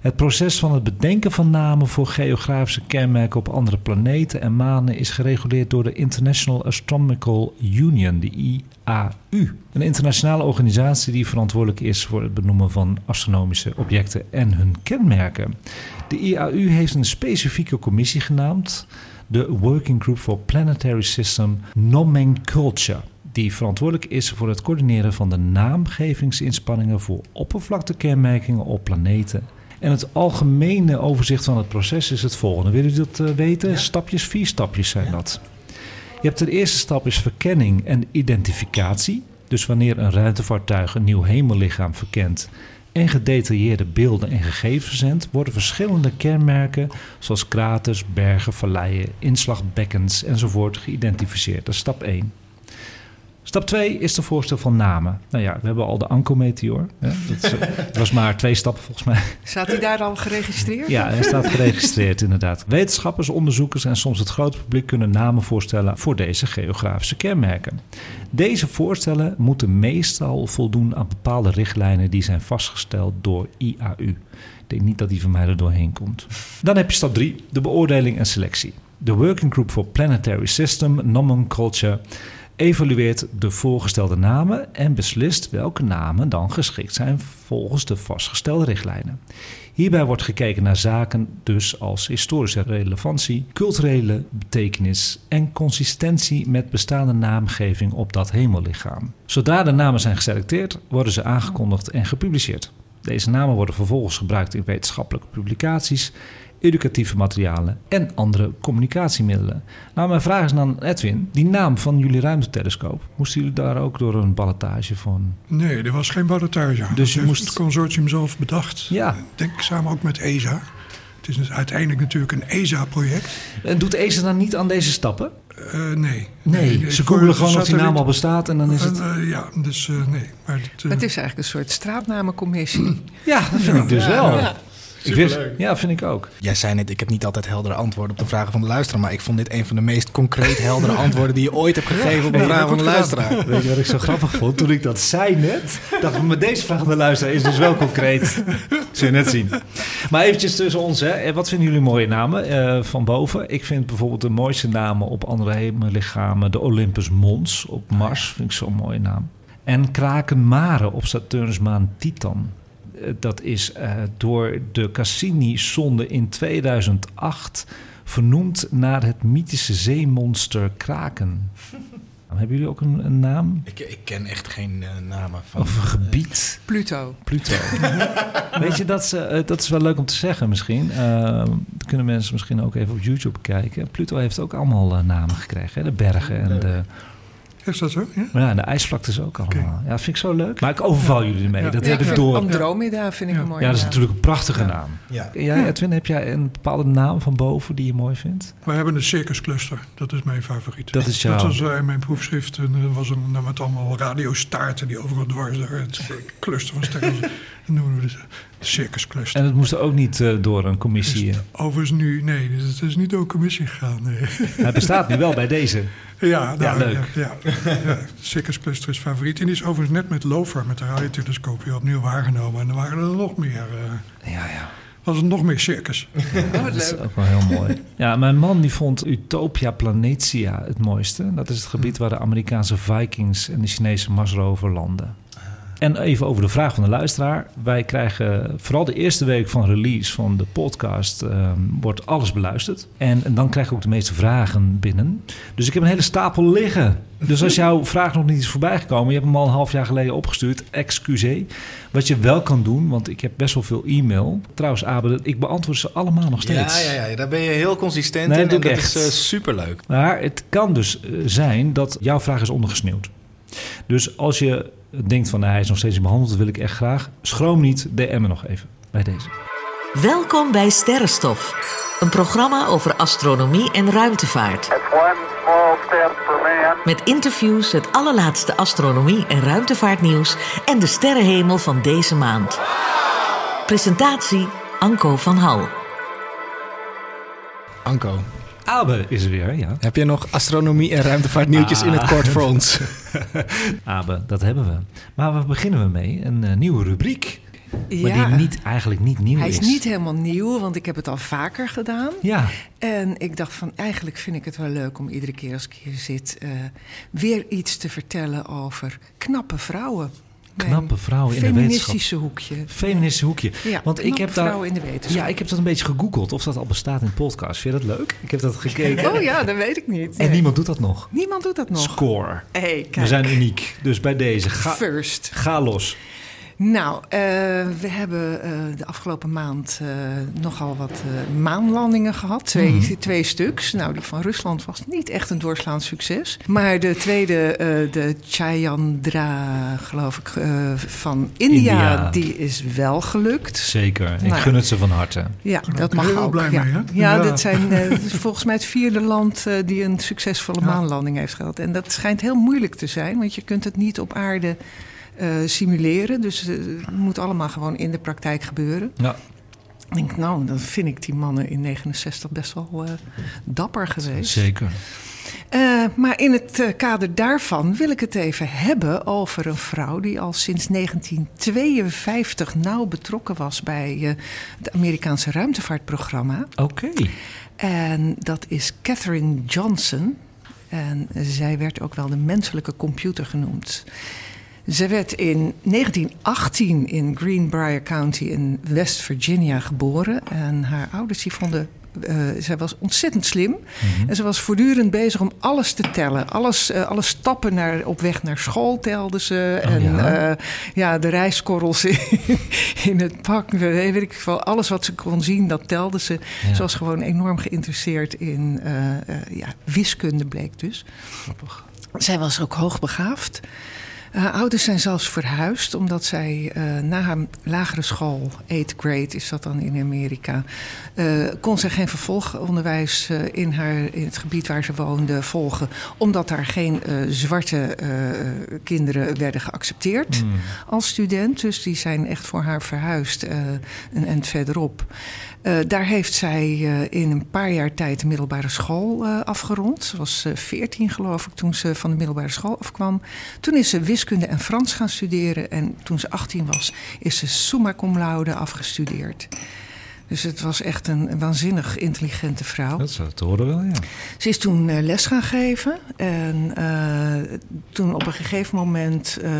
[SPEAKER 1] Het proces van het bedenken van namen voor geografische kenmerken op andere planeten en manen is gereguleerd door de International Astronomical Union, de IAU. Een internationale organisatie die verantwoordelijk is voor het benoemen van astronomische objecten en hun kenmerken. De IAU heeft een specifieke commissie genaamd, de Working Group for Planetary System Nomenclature, die verantwoordelijk is voor het coördineren van de naamgevingsinspanningen voor oppervlaktekenmerkingen op planeten. En het algemene overzicht van het proces is het volgende. Willen jullie dat eh, weten? Stapjes, vier stapjes zijn dat. Je hebt de eerste stap is verkenning en identificatie. Dus wanneer een ruimtevaartuig een nieuw hemellichaam verkent en gedetailleerde beelden en gegevens zendt, worden verschillende kenmerken zoals kraters, bergen, valleien, inslagbekkens enzovoort geïdentificeerd. Dat is stap 1. Stap 2 is de voorstel van namen. Nou ja, we hebben al de Anko-meteor. [LAUGHS] Dat, is, eh, dat was maar twee stappen volgens mij.
[SPEAKER 2] Staat hij daar al geregistreerd?
[SPEAKER 1] Ja, hij staat geregistreerd inderdaad. Wetenschappers, onderzoekers en soms het grote publiek kunnen namen voorstellen voor deze geografische kenmerken. Deze voorstellen moeten meestal voldoen aan bepaalde richtlijnen die zijn vastgesteld door IAU. Ik denk niet dat die van mij er doorheen komt. Dan heb je stap 3, de beoordeling en selectie. De Working Group for Planetary System Nomenclature evalueert de voorgestelde namen en beslist welke namen dan geschikt zijn volgens de vastgestelde richtlijnen. Hierbij wordt gekeken naar zaken dus als historische relevantie, culturele betekenis en consistentie met bestaande naamgeving op dat hemellichaam. Zodra de namen zijn geselecteerd, worden ze aangekondigd en gepubliceerd. Deze namen worden vervolgens gebruikt in wetenschappelijke publicaties, educatieve materialen en andere communicatiemiddelen. Nou, mijn vraag is dan Edwin, die naam van jullie ruimtetelescoop, moesten jullie daar ook door een ballotage van?
[SPEAKER 4] Nee, er was geen ballotage. aan.
[SPEAKER 1] Dus je moest-
[SPEAKER 4] het consortium zelf bedacht.
[SPEAKER 1] Ja.
[SPEAKER 4] Denk samen ook met ESA. Het is dus uiteindelijk natuurlijk een ESA-project.
[SPEAKER 1] En doet ESA dan niet aan deze stappen?
[SPEAKER 4] Eh, nee.
[SPEAKER 1] Nee,
[SPEAKER 4] nee,
[SPEAKER 1] ze googelen gewoon of die naam al bestaat en dan is het...
[SPEAKER 4] Eh, eh, ja, dus eh, nee. Maar het,
[SPEAKER 2] Het is eigenlijk een soort straatnamencommissie.
[SPEAKER 1] Ja, dat vind ik dus wel.
[SPEAKER 2] Ja.
[SPEAKER 1] Ik wist, ja, vind ik ook.
[SPEAKER 3] Jij zei net, ik heb niet altijd heldere antwoorden op de vragen van de luisteraar. Maar ik vond dit een van de meest concreet heldere [LAUGHS] antwoorden die je ooit hebt gegeven op een vraag van de
[SPEAKER 1] gedaan.
[SPEAKER 3] luisteraar.
[SPEAKER 1] Weet je wat ik zo grappig vond? Toen ik dat zei net, dacht ik, met deze vraag van de luisteraar is dus wel concreet. Zul je net zien. Maar eventjes tussen ons, hè. Eh, wat vinden jullie mooie namen eh, van boven? Ik vind bijvoorbeeld de mooiste namen op andere hemellichamen de Olympus Mons op Mars. Vind ik zo'n mooie naam. En Kraken Mare op Saturnus maan Titan. Eh, Dat is eh, door de Cassini-zonde in 2008 vernoemd naar het mythische zeemonster Kraken. [LAUGHS] Hebben jullie ook een, een naam?
[SPEAKER 3] Ik, ik ken echt geen eh, namen van...
[SPEAKER 1] Of een gebied?
[SPEAKER 2] Pluto.
[SPEAKER 1] Pluto. [LAUGHS] [LAUGHS] Weet je, dat is, dat is wel leuk om te zeggen misschien. Eh, dat kunnen mensen misschien ook even op YouTube kijken. Pluto heeft ook allemaal namen gekregen. Hè? De bergen en de...
[SPEAKER 4] Is dat zo? Ja?
[SPEAKER 1] Ja, en de ijsvlaktes ook allemaal. Ja, dat vind ik zo leuk. Maar ik overval jullie ermee.
[SPEAKER 4] Ja.
[SPEAKER 1] Dat
[SPEAKER 2] Ja,
[SPEAKER 1] heb ik door.
[SPEAKER 2] Andromeda vind ik een mooie
[SPEAKER 1] Ja, dat is natuurlijk een prachtige naam.
[SPEAKER 3] Ja.
[SPEAKER 1] Jij, Edwin, heb jij een bepaalde naam van boven die je mooi vindt?
[SPEAKER 4] We hebben een circus cluster. Dat is mijn favoriet.
[SPEAKER 1] Dat is jouw-
[SPEAKER 4] Dat was eh, in mijn proefschrift. En er was een met allemaal radiostaarten die overal dwars door het cluster van sterren. [LAUGHS] Dat noemen we de circus cluster.
[SPEAKER 1] En het moest ook niet eh, door een commissie. eh.
[SPEAKER 4] Overigens nu, nee, het is niet door een commissie gegaan. Nee.
[SPEAKER 1] Hij bestaat nu wel bij deze.
[SPEAKER 4] Ja, nou,
[SPEAKER 1] leuk.
[SPEAKER 4] Ja, ja, ja. Circus Cluster is favoriet. En die is overigens net met LOFAR, met de radiotelescoop, weer opnieuw waargenomen. En er waren er nog meer. eh,
[SPEAKER 1] Ja, ja.
[SPEAKER 4] was er nog meer circus.
[SPEAKER 2] Oh, wat
[SPEAKER 1] Dat is
[SPEAKER 2] leuk.
[SPEAKER 1] ook wel heel mooi. Ja, mijn man die vond Utopia Planetia het mooiste. Dat is het gebied waar de Amerikaanse Vikings en de Chinese Mars rover landen. En even over de vraag van de luisteraar. Wij krijgen vooral de eerste week van release van de podcast... ehm, wordt alles beluisterd. En, en dan krijg ik ook de meeste vragen binnen. Dus ik heb een hele stapel liggen. Dus als jouw vraag nog niet is voorbijgekomen... je hebt hem al een half jaar geleden opgestuurd, excuseer. Wat je wel kan doen, want ik heb best wel veel e-mail. Trouwens, Abe, ik beantwoord ze allemaal nog steeds.
[SPEAKER 3] Ja, ja, ja, daar ben je heel consistent
[SPEAKER 1] Nee,
[SPEAKER 3] in.
[SPEAKER 1] dat
[SPEAKER 3] En dat
[SPEAKER 1] ik
[SPEAKER 3] is
[SPEAKER 1] echt.
[SPEAKER 3] eh, superleuk.
[SPEAKER 1] Maar het kan dus eh, zijn dat jouw vraag is ondergesneeuwd. Dus als je denkt van nou, hij is nog steeds niet behandeld, dat wil ik echt graag. Schroom niet, DM me nog even bij deze.
[SPEAKER 6] Welkom bij Sterrenstof, een programma over astronomie en ruimtevaart.
[SPEAKER 7] It's one small step for man.
[SPEAKER 6] Met interviews, het allerlaatste astronomie- en ruimtevaartnieuws en de sterrenhemel van deze maand. Presentatie Anko van Hal.
[SPEAKER 3] Anko,
[SPEAKER 1] Abe is er weer, ja.
[SPEAKER 3] heb je nog astronomie en ruimtevaartnieuwtjes in het
[SPEAKER 1] Ah.
[SPEAKER 3] kort voor ons? [LAUGHS]
[SPEAKER 1] Abe, dat hebben we. Maar waar beginnen we mee? Een eh, nieuwe rubriek. Maar
[SPEAKER 2] Ja,
[SPEAKER 1] die niet, eigenlijk niet nieuw
[SPEAKER 2] hij
[SPEAKER 1] is.
[SPEAKER 2] is niet helemaal nieuw, want ik heb het al vaker gedaan.
[SPEAKER 1] Ja,
[SPEAKER 2] En ik dacht van, eigenlijk vind ik het wel leuk om iedere keer als ik hier zit... eh, weer iets te vertellen over knappe vrouwen.
[SPEAKER 1] Knappe vrouwen in de wetenschap.
[SPEAKER 2] Feministische hoekje.
[SPEAKER 1] feministische hoekje.
[SPEAKER 2] Ja,
[SPEAKER 1] Want ik heb daar,
[SPEAKER 2] in de wetenschap.
[SPEAKER 1] Ja, ik heb dat een beetje gegoogeld of dat al bestaat in podcast. Vind je dat leuk? Ik heb dat gekeken.
[SPEAKER 2] Oh ja, dat weet ik niet.
[SPEAKER 1] En niemand doet dat nog.
[SPEAKER 2] Niemand doet dat nog.
[SPEAKER 1] Score.
[SPEAKER 2] hey,
[SPEAKER 1] We zijn uniek. Dus bij deze, ga,
[SPEAKER 2] First.
[SPEAKER 1] ga los.
[SPEAKER 2] Nou, eh, we hebben eh, de afgelopen maand eh, nogal wat eh, maanlandingen gehad. Twee,
[SPEAKER 1] Mhm.
[SPEAKER 2] twee stuks. Nou, die van Rusland was niet echt een doorslaand succes. Maar de tweede, eh, de Chandra, geloof ik, eh, van India,
[SPEAKER 1] India.
[SPEAKER 2] die is wel gelukt.
[SPEAKER 1] Zeker. Ik
[SPEAKER 2] Nou
[SPEAKER 1] gun het ze van harte.
[SPEAKER 2] Ja, dat
[SPEAKER 4] ik
[SPEAKER 2] mag
[SPEAKER 4] heel
[SPEAKER 2] ook.
[SPEAKER 4] blij
[SPEAKER 2] ja.
[SPEAKER 4] mee, hè?
[SPEAKER 2] Ja,
[SPEAKER 4] Ja.
[SPEAKER 2] dat zijn eh, [LAUGHS] volgens mij het vierde land eh, die een succesvolle
[SPEAKER 4] Ja.
[SPEAKER 2] maanlanding heeft gehad. En dat schijnt heel moeilijk te zijn, want je kunt het niet op aarde simuleren. Dus eh, het moet allemaal gewoon in de praktijk gebeuren.
[SPEAKER 1] Ja,
[SPEAKER 2] Ik denk, nou, dan vind ik die mannen in 69 best wel eh, dapper geweest.
[SPEAKER 1] zeker.
[SPEAKER 2] Eh, maar in het eh, kader daarvan wil ik het even hebben over een vrouw die al sinds 1952 nauw betrokken was bij eh, het Amerikaanse ruimtevaartprogramma.
[SPEAKER 1] Oké.
[SPEAKER 2] En dat is Catherine Johnson. En zij werd ook wel de menselijke computer genoemd. Ze werd in 1918 in Greenbrier County in West Virginia geboren. En haar ouders die vonden. eh, zij was ontzettend slim. En ze was voortdurend bezig om alles te tellen. Alles, eh, alle stappen naar, op weg naar school telde ze.
[SPEAKER 1] Oh,
[SPEAKER 2] en
[SPEAKER 1] ja?
[SPEAKER 2] eh, ja, de rijskorrels in, [LAUGHS] in het pak. Weet ik. Alles wat ze kon zien, dat telde ze.
[SPEAKER 1] Ja.
[SPEAKER 2] Ze was gewoon enorm geïnteresseerd in ja, wiskunde, bleek dus. Zij was ook hoogbegaafd. Haar ouders zijn zelfs verhuisd omdat zij eh, na haar lagere school, 8th grade is dat dan in Amerika, eh, kon zij geen vervolgonderwijs eh, in, haar, in het gebied waar ze woonde volgen, omdat daar geen zwarte kinderen werden geaccepteerd
[SPEAKER 1] Hmm.
[SPEAKER 2] als student. Dus die zijn echt voor haar verhuisd een end verderop. Eh, daar heeft zij eh, in een paar jaar tijd de middelbare school eh, afgerond. Ze was 14 geloof ik toen ze van de middelbare school afkwam. Toen is ze wiskunde en Frans gaan studeren. En toen ze 18 was, is ze summa cum laude afgestudeerd. Dus het was echt een, een waanzinnig intelligente vrouw.
[SPEAKER 1] Dat zou het horen wel, ja.
[SPEAKER 2] Ze is toen eh, les gaan geven. En eh, toen op een gegeven moment... eh,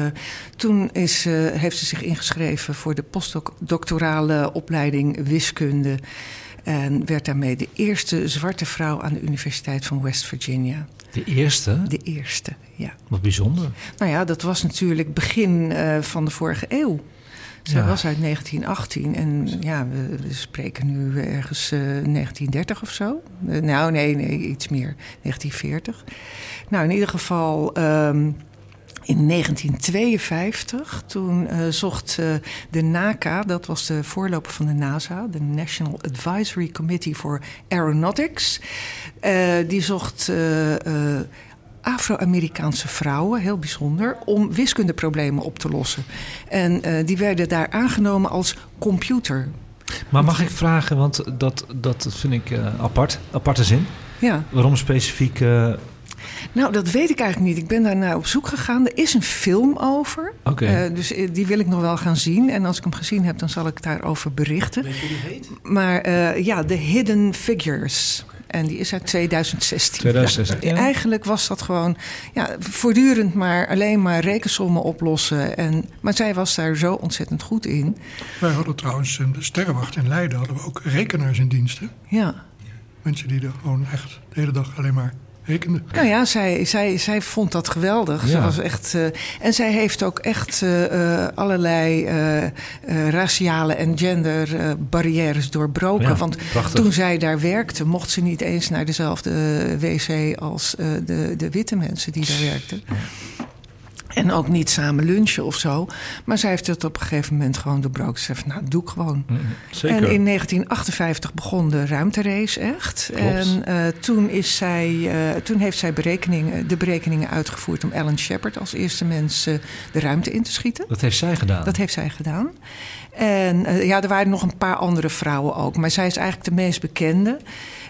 [SPEAKER 2] toen is, heeft ze zich ingeschreven voor de postdoctorale opleiding wiskunde. En werd daarmee de eerste zwarte vrouw aan de Universiteit van West Virginia.
[SPEAKER 1] De eerste?
[SPEAKER 2] De eerste, ja.
[SPEAKER 1] Wat bijzonder.
[SPEAKER 2] Nou ja, dat was natuurlijk begin van de vorige eeuw. Zij
[SPEAKER 1] Ja.
[SPEAKER 2] was uit 1918 en ja, we, we spreken nu ergens eh, 1930 of zo. Eh, nou, nee, nee, iets meer. 1940. Nou, in ieder geval... ehm, in 1952, toen eh, zocht eh, de NACA, dat was de voorloper van de NASA, de National Advisory Committee for Aeronautics, eh, die zocht eh, eh, Afro-Amerikaanse vrouwen, heel bijzonder, om wiskundeproblemen op te lossen. En eh, die werden daar aangenomen als computer.
[SPEAKER 1] Maar mag ik vragen, want dat, dat vind ik eh, apart, aparte zin.
[SPEAKER 2] Ja.
[SPEAKER 1] Waarom specifiek... eh,
[SPEAKER 2] Nou, dat weet ik eigenlijk niet. Ik ben daarna op zoek gegaan. Er is een film over.
[SPEAKER 1] Oké.
[SPEAKER 2] Eh, dus die wil ik nog wel gaan zien. En als ik hem gezien heb, dan zal ik daarover berichten.
[SPEAKER 3] Weet je hoe die heet?
[SPEAKER 2] Maar eh, ja, The Hidden Figures. En die is uit 2016.
[SPEAKER 1] 2016,
[SPEAKER 2] Ja,
[SPEAKER 1] ja.
[SPEAKER 2] Eigenlijk was dat gewoon ja, voortdurend maar alleen maar rekensommen oplossen. En, maar zij was daar zo ontzettend goed in.
[SPEAKER 4] Wij hadden trouwens in de Sterrenwacht in Leiden hadden we ook rekenaars in dienst. hè?
[SPEAKER 2] Ja.
[SPEAKER 4] Mensen die er gewoon echt de hele dag alleen maar
[SPEAKER 2] Nou ja, zij, zij, zij vond dat geweldig. Ze was echt, eh, en zij heeft ook echt eh, eh, allerlei eh, raciale en genderbarrières doorbroken.
[SPEAKER 1] Ja,
[SPEAKER 2] Want
[SPEAKER 1] prachtig.
[SPEAKER 2] toen zij daar werkte, mocht ze niet eens naar dezelfde wc als de, de witte mensen die daar werkten. En ook niet samen lunchen of zo. Maar zij heeft het op een gegeven moment gewoon doorbroken. Ze van, nou, doe ik gewoon.
[SPEAKER 1] zeker.
[SPEAKER 2] En in 1958 begon de ruimterace echt.
[SPEAKER 1] Klopt.
[SPEAKER 2] En eh, toen, is zij, eh, toen heeft zij berekeningen, de berekeningen uitgevoerd om Alan Shepard als eerste mens eh, de ruimte in te schieten.
[SPEAKER 1] Dat heeft zij gedaan.
[SPEAKER 2] Dat heeft zij gedaan. En ja, er waren nog een paar andere vrouwen ook. Maar zij is eigenlijk de meest bekende.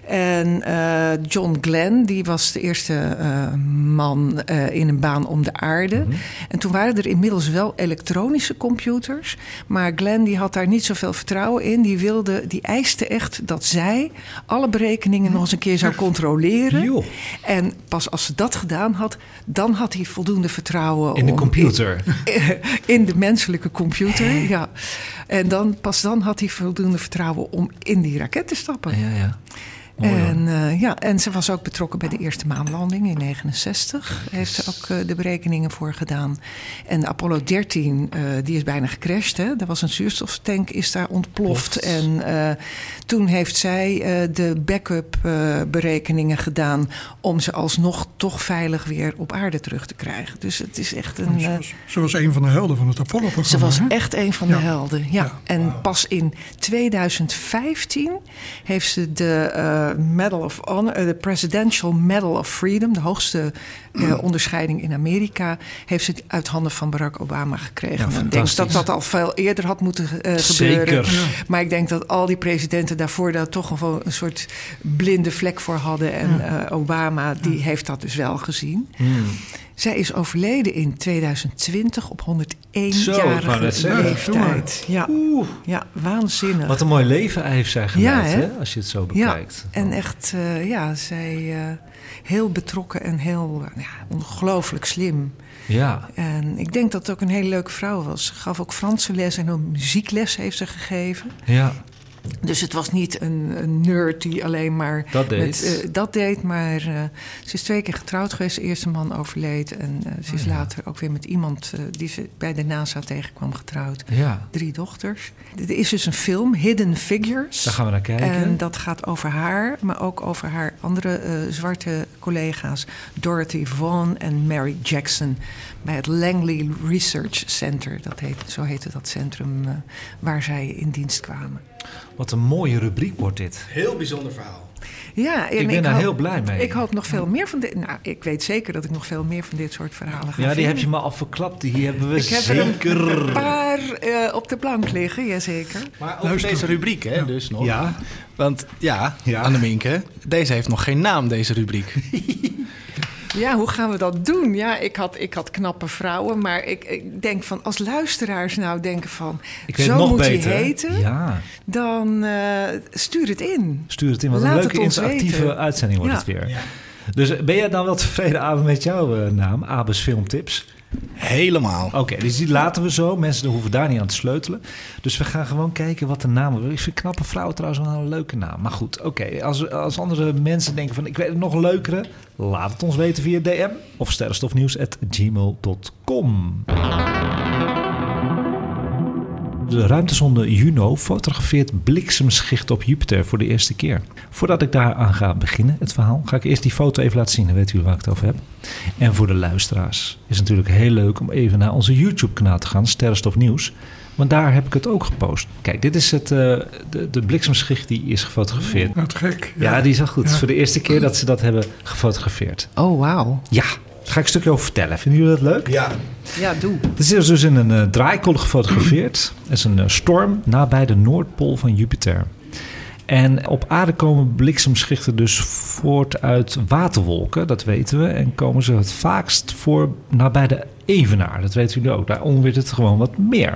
[SPEAKER 2] En eh, John Glenn, die was de eerste eh, man eh, in een baan om de aarde.
[SPEAKER 1] Mhm.
[SPEAKER 2] En toen waren er inmiddels wel elektronische computers. Maar Glenn die had daar niet zoveel vertrouwen in. Die, wilde, die eiste echt dat zij alle berekeningen nog eens een keer zou controleren.
[SPEAKER 1] Joh.
[SPEAKER 2] En pas als ze dat gedaan had, dan had hij voldoende vertrouwen
[SPEAKER 1] In de
[SPEAKER 2] om
[SPEAKER 1] computer. [LAUGHS]
[SPEAKER 2] in de menselijke computer, ja. En dan, pas dan had hij voldoende vertrouwen om in die raket te stappen.
[SPEAKER 1] Ja, ja. Mooi,
[SPEAKER 2] en, eh, ja, en ze was ook betrokken bij de eerste maanlanding in 69. Heeft ze ook eh, de berekeningen voor gedaan. En de Apollo 13, eh, die is bijna gecrashed. Hè? Er was een zuurstoftank, is daar ontploft. En toen heeft zij eh, de backup eh, berekeningen gedaan... om ze alsnog toch veilig weer op aarde terug te krijgen. Dus het is echt een...
[SPEAKER 4] Ze
[SPEAKER 2] eh,
[SPEAKER 4] was, ze was een van de helden van het
[SPEAKER 2] ze
[SPEAKER 4] Apollo-programma.
[SPEAKER 2] was
[SPEAKER 4] hè?
[SPEAKER 2] echt een van de
[SPEAKER 4] Ja.
[SPEAKER 2] helden. Ja. En pas in 2015 heeft ze de Medal of Honor, de Presidential Medal of Freedom, de hoogste eh, onderscheiding in Amerika, heeft ze uit handen van Barack Obama gekregen.
[SPEAKER 1] Ja,
[SPEAKER 2] ik denk dat dat al veel eerder had moeten eh, gebeuren. Maar ik denk dat al die presidenten daarvoor daar toch gewoon een soort blinde vlek voor hadden. En eh, Obama, die heeft dat dus wel gezien. Zij is overleden in 2020 op 101
[SPEAKER 1] Zo, ik wou
[SPEAKER 2] jarige
[SPEAKER 1] net zeggen.
[SPEAKER 2] leeftijd. Ja, ja, waanzinnig.
[SPEAKER 1] Wat een mooi leven heeft zij geleid,
[SPEAKER 2] Ja, hè?
[SPEAKER 1] hè? als je het zo
[SPEAKER 2] ja,
[SPEAKER 1] bekijkt.
[SPEAKER 2] en echt, eh, ja, zij eh, heel betrokken en heel eh, ja, ongelooflijk slim.
[SPEAKER 1] Ja,
[SPEAKER 2] En ik denk dat het ook een hele leuke vrouw was. Ze gaf ook Franse les en ook muziekles heeft ze gegeven.
[SPEAKER 1] ja.
[SPEAKER 2] Dus het was niet een, een nerd die alleen maar
[SPEAKER 1] Dat deed.
[SPEAKER 2] Met, eh, dat deed. Maar eh, ze is twee keer getrouwd geweest. De eerste man overleed. En eh, ze is
[SPEAKER 1] Oh, ja.
[SPEAKER 2] later ook weer met iemand die ze bij de NASA tegenkwam getrouwd.
[SPEAKER 1] ja.
[SPEAKER 2] Drie dochters. Er is dus een film, Hidden Figures.
[SPEAKER 1] Daar gaan we naar kijken.
[SPEAKER 2] En dat gaat over haar, maar ook over haar andere zwarte collega's. Dorothy Vaughan en Mary Jackson. Bij het Langley Research Center. Dat heet, zo heette dat centrum eh, waar zij in dienst kwamen.
[SPEAKER 1] Wat een mooie rubriek wordt dit.
[SPEAKER 3] Heel bijzonder verhaal.
[SPEAKER 2] Ja, en
[SPEAKER 1] Ik ben daar
[SPEAKER 2] hoop-
[SPEAKER 1] heel blij mee.
[SPEAKER 2] Ik hoop nog veel meer van dit. Nou, ik weet zeker dat ik nog veel meer van dit soort verhalen ga
[SPEAKER 1] Ja, die heb je me al verklapt. Die hebben we
[SPEAKER 2] Ik heb er
[SPEAKER 1] zeker.
[SPEAKER 2] een paar eh, op de plank liggen, jazeker.
[SPEAKER 3] Maar over
[SPEAKER 4] Luister.
[SPEAKER 3] deze rubriek, hè, dus nog.
[SPEAKER 1] Ja,
[SPEAKER 3] Want ja,
[SPEAKER 1] Ja.
[SPEAKER 3] Anneminke, deze heeft nog geen naam, deze rubriek. [LAUGHS]
[SPEAKER 2] Ja, hoe gaan we dat doen? Ja, ik had, ik had knappe vrouwen, maar ik, ik denk van als luisteraars nou denken van
[SPEAKER 1] ik weet
[SPEAKER 2] zo
[SPEAKER 1] nog
[SPEAKER 2] moet
[SPEAKER 1] beter.
[SPEAKER 2] hij heten,
[SPEAKER 1] Ja,
[SPEAKER 2] dan eh, stuur het in.
[SPEAKER 1] stuur het in. Wat een leuke interactieve
[SPEAKER 2] weten.
[SPEAKER 1] uitzending wordt
[SPEAKER 2] Ja.
[SPEAKER 1] het weer. Dus ben jij dan wel tevreden, Abe, met jouw eh, naam? Abes Filmtips?
[SPEAKER 3] Helemaal.
[SPEAKER 1] Oké, dus die laten we zo. Mensen hoeven daar niet aan te sleutelen. Dus we gaan gewoon kijken wat de naam is. Ik vind knappe vrouwen trouwens wel een leuke naam. Maar goed, oké. Als, als andere mensen denken van ik weet het nog leukere... laat het ons weten via DM of sterrenstofnieuws.gmail.com. De ruimtesonde Juno fotografeert bliksemschichten op Jupiter voor de eerste keer. Voordat ik daaraan ga beginnen, het verhaal, ga ik eerst die foto even laten zien. Dan weten jullie waar ik het over heb. En voor de luisteraars is het natuurlijk heel leuk om even naar onze YouTube-kanaal te gaan, Sterrenstof Nieuws. Want daar heb ik het ook gepost. Kijk, dit is het, eh, de, de bliksemschicht die is gefotografeerd.
[SPEAKER 4] Wat gek.
[SPEAKER 1] Ja, die is al goed. Het
[SPEAKER 4] Ja.
[SPEAKER 1] is voor de eerste keer dat ze dat hebben gefotografeerd.
[SPEAKER 2] Oh, wauw.
[SPEAKER 1] Ja, daar ga ik een stukje over vertellen. Vinden jullie dat leuk?
[SPEAKER 3] Ja.
[SPEAKER 2] Ja, doe.
[SPEAKER 1] Dit is dus in een draaikolk gefotografeerd. Het is een eh, storm nabij de Noordpool van Jupiter. En op aarde komen bliksemschichten dus voort uit waterwolken, dat weten we. En komen ze het vaakst voor nabij de evenaar, dat weten jullie ook. Daar onweert het gewoon wat meer.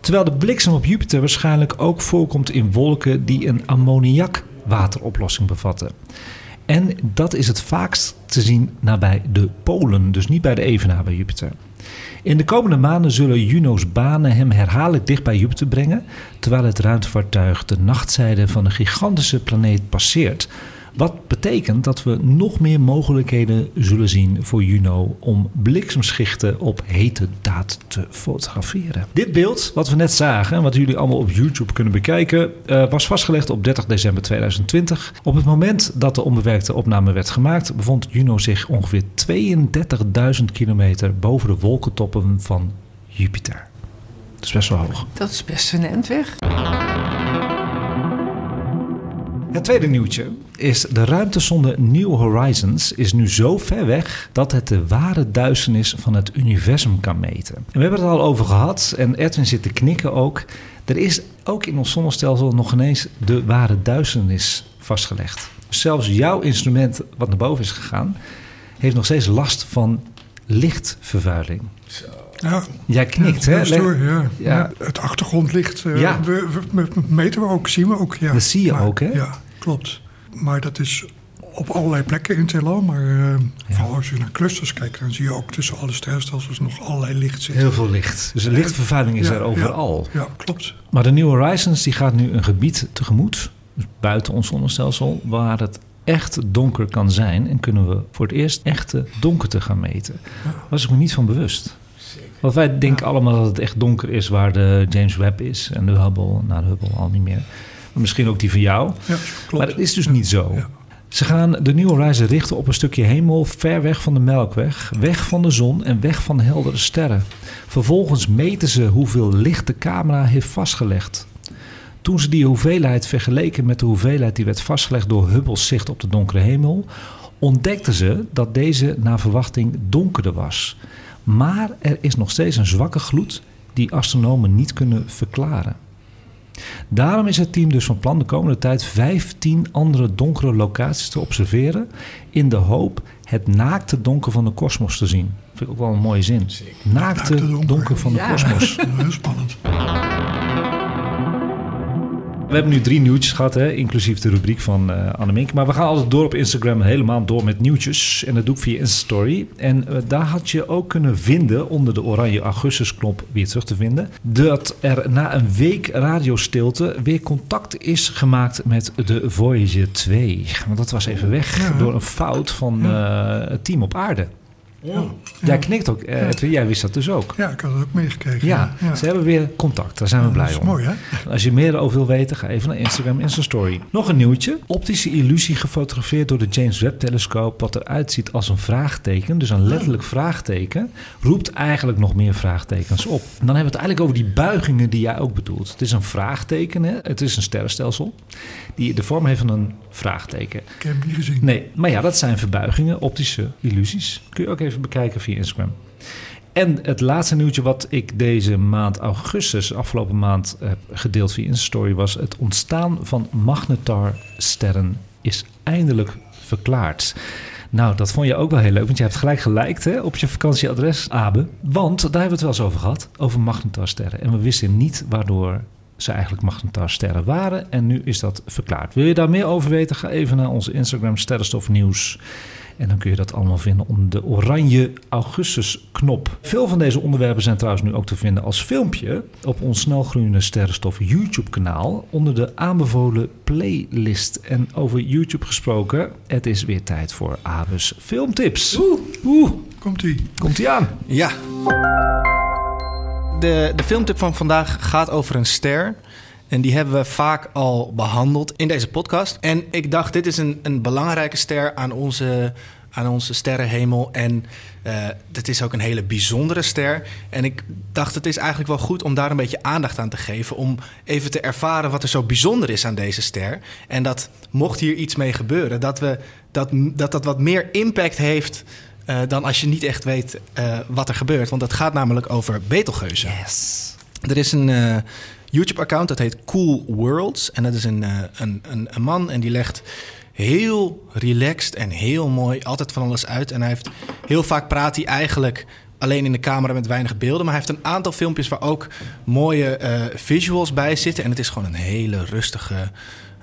[SPEAKER 1] Terwijl de bliksem op Jupiter waarschijnlijk ook voorkomt in wolken die een ammoniakwateroplossing bevatten. En dat is het vaakst te zien nabij de polen, dus niet bij de evenaar bij Jupiter. In de komende maanden zullen Juno's banen hem herhaaldelijk dicht bij Jupiter brengen, terwijl het ruimtevaartuig de nachtzijde van de gigantische planeet passeert. Wat betekent dat we nog meer mogelijkheden zullen zien voor Juno om bliksemschichten op hete daad te fotograferen. Dit beeld, wat we net zagen en wat jullie allemaal op YouTube kunnen bekijken, eh, was vastgelegd op 30 december 2020. Op het moment dat de onbewerkte opname werd gemaakt, bevond Juno zich ongeveer 32.000 kilometer boven de wolkentoppen van Jupiter. Dat is best wel hoog.
[SPEAKER 2] Dat is best een end weg.
[SPEAKER 1] Het tweede nieuwtje is de ruimtesonde New Horizons is nu zo ver weg dat het de ware duisternis van het universum kan meten. En we hebben het al over gehad en Edwin zit te knikken ook. Er is ook in ons zonnestelsel nog ineens de ware duisternis vastgelegd. Zelfs jouw instrument wat naar boven is gegaan heeft nog steeds last van lichtvervuiling.
[SPEAKER 4] Ja.
[SPEAKER 1] Jij knikt,
[SPEAKER 4] ja,
[SPEAKER 1] hè?
[SPEAKER 4] ja.
[SPEAKER 1] Ja.
[SPEAKER 4] Ja, Het achtergrondlicht eh,
[SPEAKER 1] Ja.
[SPEAKER 4] we, we- we- meten we ook, zien we ook. Ja.
[SPEAKER 1] Dat zie je
[SPEAKER 4] Maar-
[SPEAKER 1] ook, hè?
[SPEAKER 4] Ja, klopt. Maar dat is op allerlei plekken in heelal. Maar eh, vooral als je naar clusters kijkt, dan zie je ook tussen alle sterrenstelsels nog allerlei licht zitten.
[SPEAKER 1] Heel veel licht. Dus de lichtvervuiling is
[SPEAKER 4] Ja,
[SPEAKER 1] er overal.
[SPEAKER 4] Ja, ja, klopt.
[SPEAKER 1] Maar de New Horizons die gaat nu een gebied tegemoet, dus buiten ons zonnestelsel, waar het echt donker kan zijn. En kunnen we voor het eerst echte donkerte gaan meten. Daar was ik me niet van bewust. Want wij denken allemaal dat het echt donker is waar de James Webb is en de Hubble. Nou, de Hubble al niet meer. Misschien ook die van jou.
[SPEAKER 4] Ja, klopt.
[SPEAKER 1] Maar dat is dus niet zo.
[SPEAKER 4] Ja.
[SPEAKER 1] Ze gaan de New Horizon richten op een stukje hemel ver weg van de Melkweg, weg van de zon en weg van heldere sterren. Vervolgens meten ze hoeveel licht de camera heeft vastgelegd. Toen ze die hoeveelheid vergeleken met de hoeveelheid die werd vastgelegd door Hubble's zicht op de donkere hemel, ontdekten ze dat deze naar verwachting donkerder was. Maar er is nog steeds een zwakke gloed die astronomen niet kunnen verklaren. Daarom is het team dus van plan de komende tijd 15 andere donkere locaties te observeren. In de hoop het naakte donker van de kosmos te zien. Vind ik ook wel een mooie zin. Naakte
[SPEAKER 4] Naakte donker.
[SPEAKER 1] donker van de
[SPEAKER 2] Ja.
[SPEAKER 1] kosmos. [LAUGHS]
[SPEAKER 4] Heel spannend.
[SPEAKER 1] We hebben nu drie nieuwtjes gehad, hè, inclusief de rubriek van eh Annemink. Maar we gaan altijd door op Instagram, helemaal door met nieuwtjes. En dat doe ik via Instastory. En eh, daar had je ook kunnen vinden, onder de oranje augustusknop weer terug te vinden... dat er na een week radiostilte weer contact is gemaakt met de Voyager 2. Want dat was even weg
[SPEAKER 4] Ja.
[SPEAKER 1] door een fout van eh, het team op aarde. Jij knikt ook, eh, Edwin, jij wist dat dus ook.
[SPEAKER 4] Ja, ik had het ook meegekregen.
[SPEAKER 1] Ja, ze hebben weer contact. Daar zijn we blij
[SPEAKER 4] dat is
[SPEAKER 1] om.
[SPEAKER 4] mooi, hè?
[SPEAKER 1] Als je meer over wil weten, ga even naar Instagram Insta Story. Nog een nieuwtje. Optische illusie gefotografeerd door de James Webb telescoop. Wat eruit ziet als een vraagteken, dus een letterlijk vraagteken, roept eigenlijk nog meer vraagtekens op. En dan hebben we het eigenlijk over die buigingen die jij ook bedoelt. Het is een vraagteken, hè? het is een sterrenstelsel, die de vorm heeft van een vraagteken.
[SPEAKER 4] Ik heb hem niet gezien.
[SPEAKER 1] Nee, maar ja, dat zijn verbuigingen, optische illusies. Kun je ook even bekijken via Instagram. En het laatste nieuwtje wat ik deze maand augustus, afgelopen maand, heb gedeeld via Instastory was... het ontstaan van magnetar-sterren is eindelijk verklaard. Nou, dat vond je ook wel heel leuk, want je hebt gelijk geliked op je vakantieadres, Abe. Want daar hebben we het wel eens over gehad, over magnetar-sterren. En we wisten niet waardoor ze eigenlijk magnetar-sterren waren. En nu is dat verklaard. Wil je daar meer over weten? Ga even naar onze Instagram Sterrenstof Nieuws. En dan kun je dat allemaal vinden onder de oranje Augustus-knop. Veel van deze onderwerpen zijn trouwens nu ook te vinden als filmpje op ons snelgroeiende Sterrenstof YouTube-kanaal onder de aanbevolen playlist. En over YouTube gesproken, het is weer tijd voor Abus filmtips. Oeh, oeh,
[SPEAKER 4] Komt-ie.
[SPEAKER 1] komt ie aan.
[SPEAKER 3] Ja. de, de filmtip van vandaag gaat over een ster. En die hebben we vaak al behandeld in deze podcast. En ik dacht, dit is een, een belangrijke ster aan onze, aan onze sterrenhemel. En uh, dit is ook een hele bijzondere ster. En ik dacht, het is eigenlijk wel goed om daar een beetje aandacht aan te geven. Om even te ervaren wat er zo bijzonder is aan deze ster. En dat mocht hier iets mee gebeuren, dat we, dat, dat, dat wat meer impact heeft. Uh, dan als je niet echt weet uh, wat er gebeurt. Want het gaat namelijk over Betelgeuzen.
[SPEAKER 1] Yes.
[SPEAKER 3] Er is een YouTube-account dat heet Cool Worlds. En dat is een, een, een, een man en die legt heel relaxed en heel mooi altijd van alles uit. En hij heeft heel vaak praat hij eigenlijk alleen in de camera met weinig beelden. Maar hij heeft een aantal filmpjes waar ook mooie uh, visuals bij zitten. En het is gewoon een hele rustige,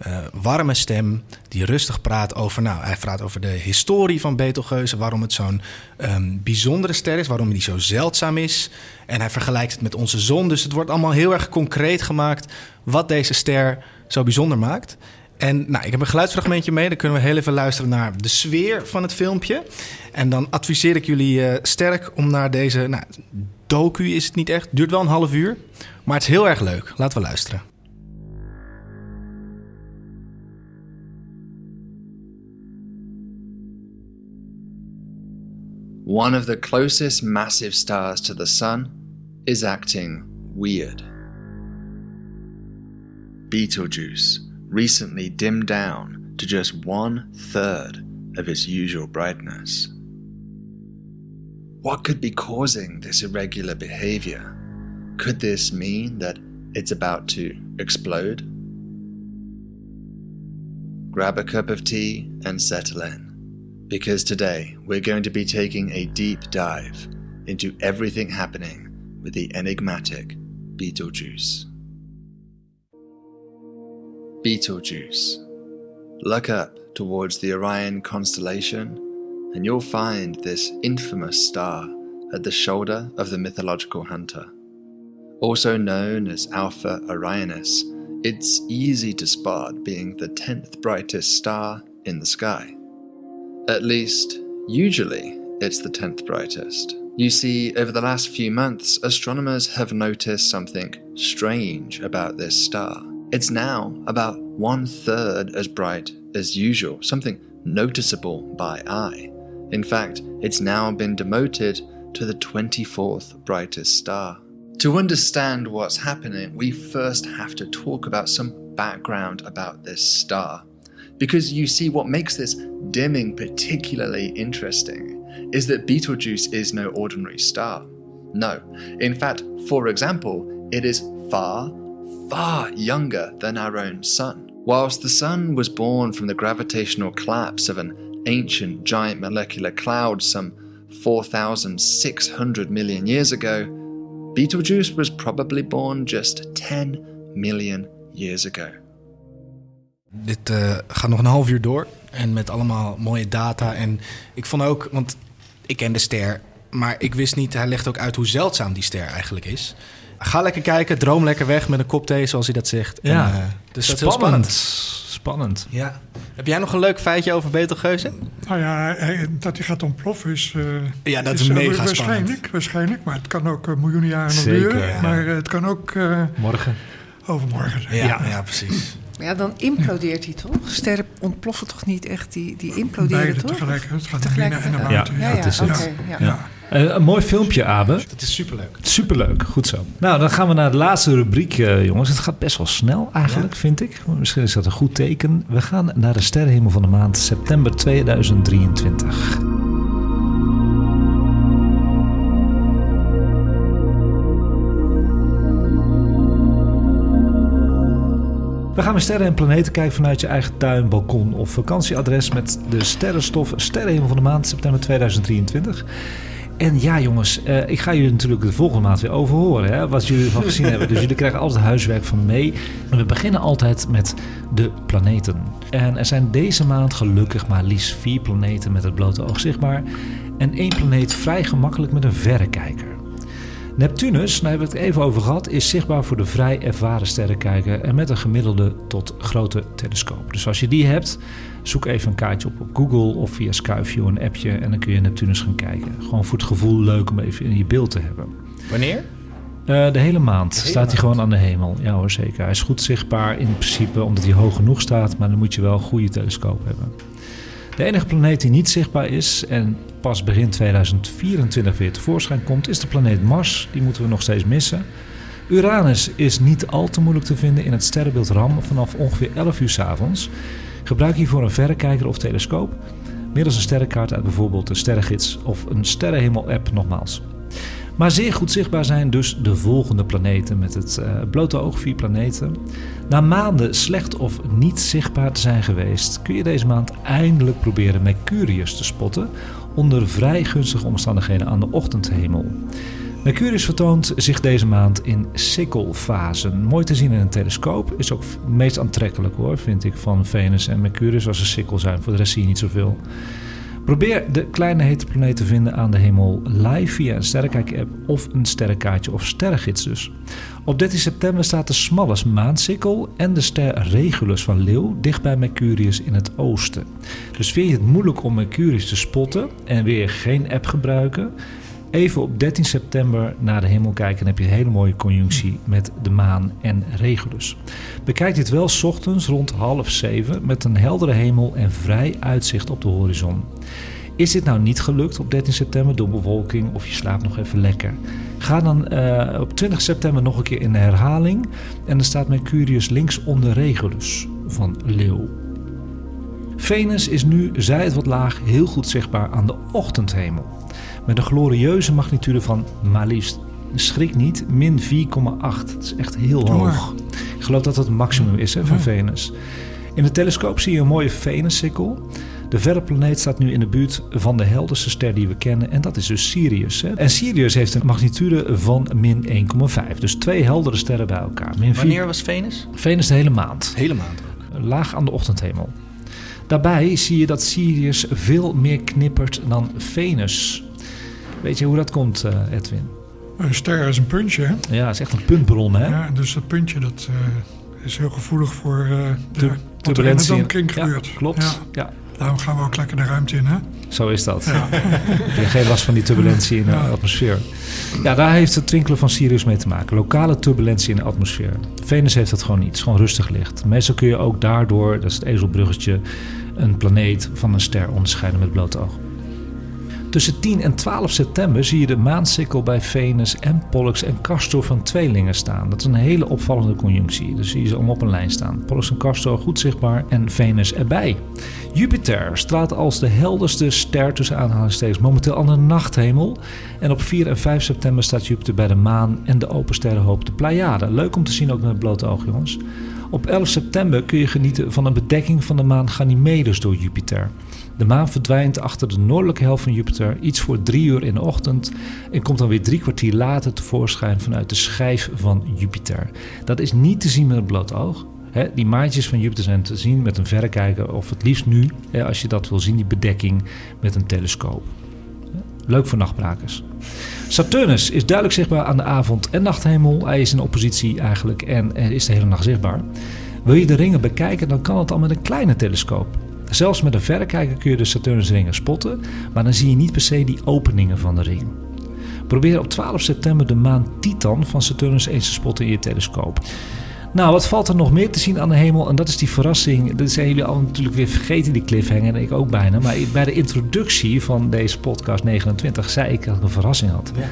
[SPEAKER 3] uh, warme stem die rustig praat over... Nou, hij praat over de historie van Betelgeuse, waarom het zo'n um, bijzondere ster is... waarom die zo zeldzaam is. En hij vergelijkt het met onze zon. Dus het wordt allemaal heel erg concreet gemaakt... wat deze ster zo bijzonder maakt. En nou, ik heb een geluidsfragmentje mee. Dan kunnen we heel even luisteren naar de sfeer van het filmpje. En dan adviseer ik jullie uh, sterk om naar deze... Nou, docu is het niet echt. Duurt wel een half uur. Maar het is heel erg leuk. Laten we luisteren.
[SPEAKER 8] One of the closest massive stars to the sun is acting weird. Betelgeuse recently dimmed down to just one third of its usual brightness. What could be causing this irregular behavior? Could this mean that it's about to explode? Grab a cup of tea and settle in, because today we're going to be taking a deep dive into everything happening with the enigmatic Beetlejuice. Beetlejuice. Look up towards the Orion constellation, and you'll find this infamous star at the shoulder of the mythological hunter. Also known as Alpha Orionis, it's easy to spot being the 10th brightest star in the sky. At least, usually, it's the 10th brightest. You see, over the last few months, astronomers have noticed something strange about this star. It's now about one third as bright as usual, something noticeable by eye. In fact, it's now been demoted to the 24th brightest star. To understand what's happening, we first have to talk about some background about this star. Because you see, what makes this dimming particularly interesting is that Betelgeuse is no ordinary star. No. In fact, for example, it is far, far younger than our own Sun. Whilst the Sun was born from the gravitational collapse of an ancient giant molecular cloud some 4,600 million years ago, Betelgeuse was probably born just 10 million years ago.
[SPEAKER 3] Dit uh, gaat nog een half uur door en met allemaal mooie data. En ik vond ook, want ik ken de ster, maar ik wist niet, hij legt ook uit hoe zeldzaam die ster eigenlijk is. Ga lekker kijken, droom lekker weg met een kop thee, zoals hij dat zegt.
[SPEAKER 1] Ja,
[SPEAKER 3] en, uh,
[SPEAKER 1] dus dat is spannend. Spannend.
[SPEAKER 3] Ja. Heb jij nog een leuk feitje over Betelgeuze?
[SPEAKER 4] Nou ja, dat hij gaat ontploffen is... Uh,
[SPEAKER 3] ja, dat is, is mega
[SPEAKER 4] waarschijnlijk,
[SPEAKER 3] spannend.
[SPEAKER 4] Waarschijnlijk, maar het kan ook miljoenen jaren nog duren.
[SPEAKER 1] ja.
[SPEAKER 4] Maar het kan ook
[SPEAKER 1] Morgen.
[SPEAKER 4] overmorgen
[SPEAKER 3] ja. ja precies.
[SPEAKER 2] Ja, dan implodeert hij toch? Sterren ontploffen toch niet echt? Die, die imploderen
[SPEAKER 4] Beide
[SPEAKER 2] toch?
[SPEAKER 4] tegelijk. Het gaat naar binnen en naar
[SPEAKER 1] Ja,
[SPEAKER 4] buiten.
[SPEAKER 2] Ja, ja,
[SPEAKER 1] dat is
[SPEAKER 2] oké.
[SPEAKER 1] het.
[SPEAKER 2] ja.
[SPEAKER 1] Ja. Uh, een mooi filmpje, Abe.
[SPEAKER 3] Dat is superleuk.
[SPEAKER 1] Superleuk, goed zo. Nou, dan gaan we naar de laatste rubriek, uh, jongens. Het gaat best wel snel eigenlijk, ja. vind ik. Misschien is dat een goed teken. We gaan naar de sterrenhemel van de maand september 2023. We gaan naar sterren en planeten kijken vanuit je eigen tuin, balkon of vakantieadres met de sterrenstof Sterrenhemel van de maand september 2023. En ja, jongens, uh, ik ga jullie natuurlijk de volgende maand weer overhoren, hè, wat jullie ervan gezien hebben. Dus jullie krijgen altijd huiswerk van mee. En we beginnen altijd met de planeten. En er zijn deze maand gelukkig maar liefst vier planeten met het blote oog zichtbaar. En één planeet vrij gemakkelijk met een verrekijker. Neptunus, daar hebben we het even over gehad, is zichtbaar voor de vrij ervaren sterrenkijker en met een gemiddelde tot grote telescoop. Dus als je die hebt, zoek even een kaartje op op Google of via Skyview een appje en dan kun je Neptunus gaan kijken. Gewoon voor het gevoel leuk om even in je beeld te hebben.
[SPEAKER 3] Wanneer?
[SPEAKER 1] Uh, de hele maand staat hij gewoon aan de hemel. Ja hoor, zeker. Hij is goed zichtbaar in principe omdat hij hoog genoeg staat, maar dan moet je wel een goede telescoop hebben. De enige planeet die niet zichtbaar is en pas begin 2024 weer tevoorschijn komt, is de planeet Mars. Die moeten we nog steeds missen. Uranus is niet al te moeilijk te vinden in het sterrenbeeld Ram vanaf ongeveer 11 uur s avonds. Gebruik hiervoor een verrekijker of telescoop, middels een sterrenkaart uit bijvoorbeeld de Sterrengids of een Sterrenhemel-app nogmaals. Maar zeer goed zichtbaar zijn dus de volgende planeten met het uh, blote oog vier planeten. Na maanden slecht of niet zichtbaar te zijn geweest, kun je deze maand eindelijk proberen Mercurius te spotten onder vrij gunstige omstandigheden aan de ochtendhemel. Mercurius vertoont zich deze maand in sikkelfasen. Mooi te zien in een telescoop. Is ook meest aantrekkelijk hoor, vind ik, van Venus en Mercurius als ze sikkel zijn. Voor de rest zie je niet zoveel. Probeer de kleine hete planeet te vinden aan de hemel live via een sterrenkijk-app of een sterrenkaartje of sterrengids dus. Op 13 september staat de smalle maansikkel en de ster Regulus van Leeuw dicht bij Mercurius in het oosten. Dus vind je het moeilijk om Mercurius te spotten en weer geen app gebruiken? Even op 13 september naar de hemel kijken en heb je een hele mooie conjunctie met de maan en Regulus. Bekijk dit wel s ochtends rond half zeven met een heldere hemel en vrij uitzicht op de horizon. Is dit nou niet gelukt op 13 september door bewolking of je slaapt nog even lekker? Ga dan uh, op 20 september nog een keer in de herhaling en dan staat Mercurius links onder Regulus van Leeuw. Venus is nu, zij het wat laag, heel goed zichtbaar aan de ochtendhemel. Met een glorieuze magnitude van maar liefst, schrik niet, min 4,8. Dat is echt heel hoog. Ik geloof dat dat het maximum is hè, van Venus. In de telescoop zie je een mooie Venussikkel. De verre planeet staat nu in de buurt van de helderste ster die we kennen en dat is dus Sirius. Hè. En Sirius heeft een magnitude van min 1,5. Dus twee heldere sterren bij elkaar. Min
[SPEAKER 3] Wanneer was Venus?
[SPEAKER 1] Venus de hele maand.
[SPEAKER 3] Hele maand.
[SPEAKER 1] Laag aan de ochtendhemel. Daarbij zie je dat Sirius veel meer knippert dan Venus. Weet je hoe dat komt, uh, Edwin?
[SPEAKER 4] Een ster is een puntje, hè?
[SPEAKER 1] Ja, het is echt een puntbron, hè?
[SPEAKER 4] Ja, dus dat puntje dat, uh, is heel gevoelig voor uh,
[SPEAKER 1] de turbulentie.
[SPEAKER 4] Wat er in de gebeurt.
[SPEAKER 1] Ja, klopt, ja. ja.
[SPEAKER 4] Daarom gaan we ook lekker de ruimte in, hè?
[SPEAKER 1] Zo is dat. Ja. [LAUGHS] Je geen last van die turbulentie in de atmosfeer. Ja, daar heeft het twinkelen van Sirius mee te maken. Lokale turbulentie in de atmosfeer. Venus heeft dat gewoon niet. Het is gewoon rustig licht. Meestal kun je ook daardoor, dat is het ezelbruggetje, een planeet van een ster onderscheiden met bloot oog. Tussen 10 en 12 september zie je de maansikkel bij Venus en Pollux en Castor van tweelingen staan. Dat is een hele opvallende conjunctie. Dus zie je ze allemaal op een lijn staan. Pollux en Castor goed zichtbaar en Venus erbij. Jupiter straalt als de helderste ster tussen aanhalingstekens momenteel aan de nachthemel. En op 4 en 5 september staat Jupiter bij de maan en de open sterrenhoop de Pleiade. Leuk om te zien ook met het blote oog jongens. Op 11 september kun je genieten van een bedekking van de maan Ganymedes door Jupiter. De maan verdwijnt achter de noordelijke helft van Jupiter iets voor drie uur in de ochtend en komt dan weer drie kwartier later tevoorschijn vanuit de schijf van Jupiter. Dat is niet te zien met het bloot oog. die maatjes van Jupiter zijn te zien met een verrekijker of het liefst nu, als je dat wil zien, die bedekking met een telescoop. Leuk voor nachtbrakers. Saturnus is duidelijk zichtbaar aan de avond- en nachthemel. Hij is in oppositie eigenlijk en is de hele nacht zichtbaar. Wil je de ringen bekijken, dan kan het al met een kleine telescoop. Zelfs met een verrekijker kun je de Saturnusringen spotten, maar dan zie je niet per se die openingen van de ring. Probeer op 12 september de maan Titan van Saturnus eens te spotten in je telescoop. Nou, wat valt er nog meer te zien aan de hemel? En dat is die verrassing. Dat zijn jullie al natuurlijk weer vergeten, die cliffhanger. En ik ook bijna. Maar bij de introductie van deze podcast 29 zei ik dat ik een verrassing had. Ja.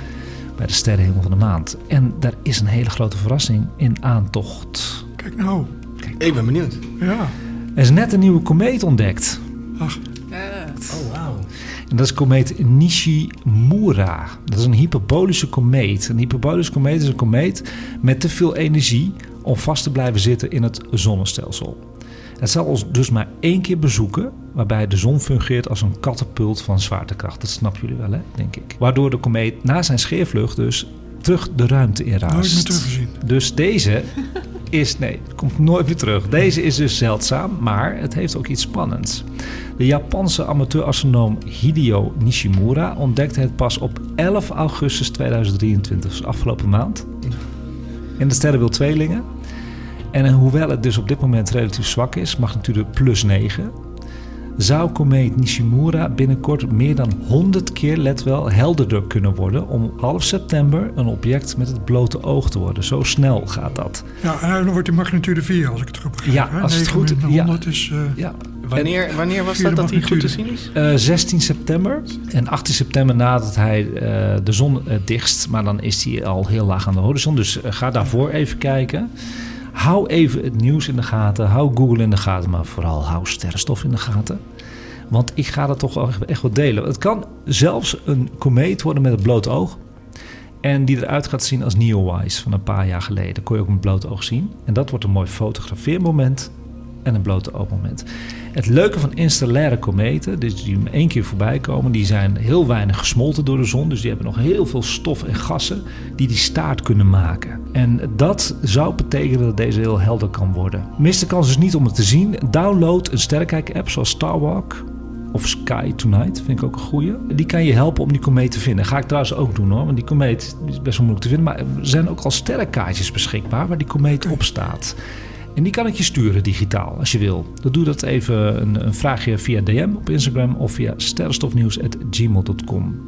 [SPEAKER 1] Bij de sterrenhemel van de maand. En daar is een hele grote verrassing in aantocht.
[SPEAKER 4] Kijk nou.
[SPEAKER 3] Kijk Ik ben benieuwd.
[SPEAKER 4] Ja.
[SPEAKER 1] Er is net een nieuwe komeet ontdekt.
[SPEAKER 4] Ach.
[SPEAKER 3] Oh, wauw.
[SPEAKER 1] En dat is komeet Nishimura. Dat is een hyperbolische komeet. Een hyperbolische komeet is een komeet met te veel energie om vast te blijven zitten in het zonnestelsel. Het zal ons dus maar één keer bezoeken, waarbij de zon fungeert als een katapult van zwaartekracht. Dat snappen jullie wel, hè, denk ik. Waardoor de komeet na zijn scheervlucht dus terug de ruimte in raast.
[SPEAKER 4] Nooit meer teruggezien.
[SPEAKER 1] Dus deze is, nee, komt nooit meer terug. Deze is dus zeldzaam, maar het heeft ook iets spannends. De Japanse amateur-astronoom Hideo Nishimura ontdekte het pas op 11 augustus 2023, dus afgelopen maand. In de sterrenbeeld Tweelingen. En hoewel het dus op dit moment relatief zwak is, magnitude plus 9, zou komeet Nishimura binnenkort meer dan 100 keer, let wel, helderder kunnen worden om half september een object met het blote oog te worden. Zo snel gaat dat.
[SPEAKER 4] Ja, en dan wordt die magnitude 4 als ik het goed begrijp.
[SPEAKER 1] Ja,
[SPEAKER 4] hè?
[SPEAKER 1] als het goed-
[SPEAKER 4] 9
[SPEAKER 1] ja.
[SPEAKER 4] 100 is... eh,
[SPEAKER 1] Ja.
[SPEAKER 3] Wanneer, wanneer was dat dat hij goed te zien is?
[SPEAKER 1] Eh, 16 september en 18 september nadat hij eh, de zon eh, dichtst. Maar dan is hij al heel laag aan de horizon. Dus eh, ga daarvoor even kijken. Hou even het nieuws in de gaten. Hou Google in de gaten. Maar vooral hou sterrenstof in de gaten. Want ik ga dat toch echt- wel delen. Het kan zelfs een komeet worden met het blote oog. En die eruit gaat zien als Neowise van een paar jaar geleden. Kon je ook met blote oog zien. En dat wordt een mooi fotografeermoment en een blote oogmoment. Het leuke van interstellaire kometen, dus die één keer voorbij komen, die zijn heel weinig gesmolten door de zon. Dus die hebben nog heel veel stof en gassen die die staart kunnen maken. En dat zou betekenen dat deze heel helder kan worden. Mis de kans is niet om het te zien. Download een sterrenkijk-app zoals Starwalk of Sky Tonight, vind ik ook een goeie. Die kan je helpen om die komeet te vinden. Ga ik trouwens ook doen hoor, want die komeet is best wel moeilijk te vinden. Maar er zijn ook al sterrenkaartjes beschikbaar waar die komeet op staat. En die kan ik je sturen digitaal als je wil. Dan doe dat even een, een vraagje via DM op Instagram of via sterrenstofnieuws.gmail.com.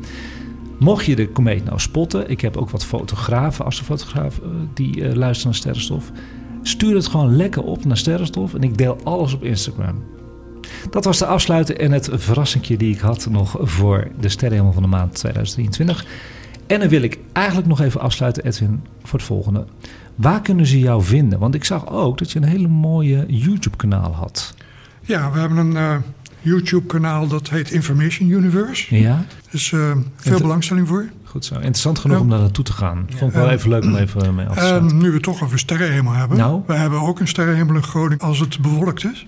[SPEAKER 1] Mocht je de komeet nou spotten, ik heb ook wat fotografen, astrofotografen, eh, die eh, luisteren naar Sterrenstof. Stuur het gewoon lekker op naar Sterrenstof en ik deel alles op Instagram. Dat was de afsluiter en het verrassingje die ik had nog voor de sterrenhemel van de maand 2023. En dan wil ik eigenlijk nog even afsluiten, Edwin, voor het volgende. Waar kunnen ze jou vinden? Want ik zag ook dat je een hele mooie YouTube-kanaal had.
[SPEAKER 4] Ja, we hebben een eh, YouTube-kanaal dat heet Information Universe.
[SPEAKER 1] Ja,
[SPEAKER 4] Dus eh, veel
[SPEAKER 1] Het-
[SPEAKER 4] belangstelling voor.
[SPEAKER 1] goed zo. Interessant genoeg
[SPEAKER 4] Ja.
[SPEAKER 1] om daar naartoe te gaan. Vond ik wel
[SPEAKER 4] Ja.
[SPEAKER 1] even leuk om even mee af te sluiten.
[SPEAKER 4] En nu we toch over sterrenhemel hebben.
[SPEAKER 1] Nou?
[SPEAKER 4] We hebben ook een sterrenhemel in Groningen als het bewolkt is.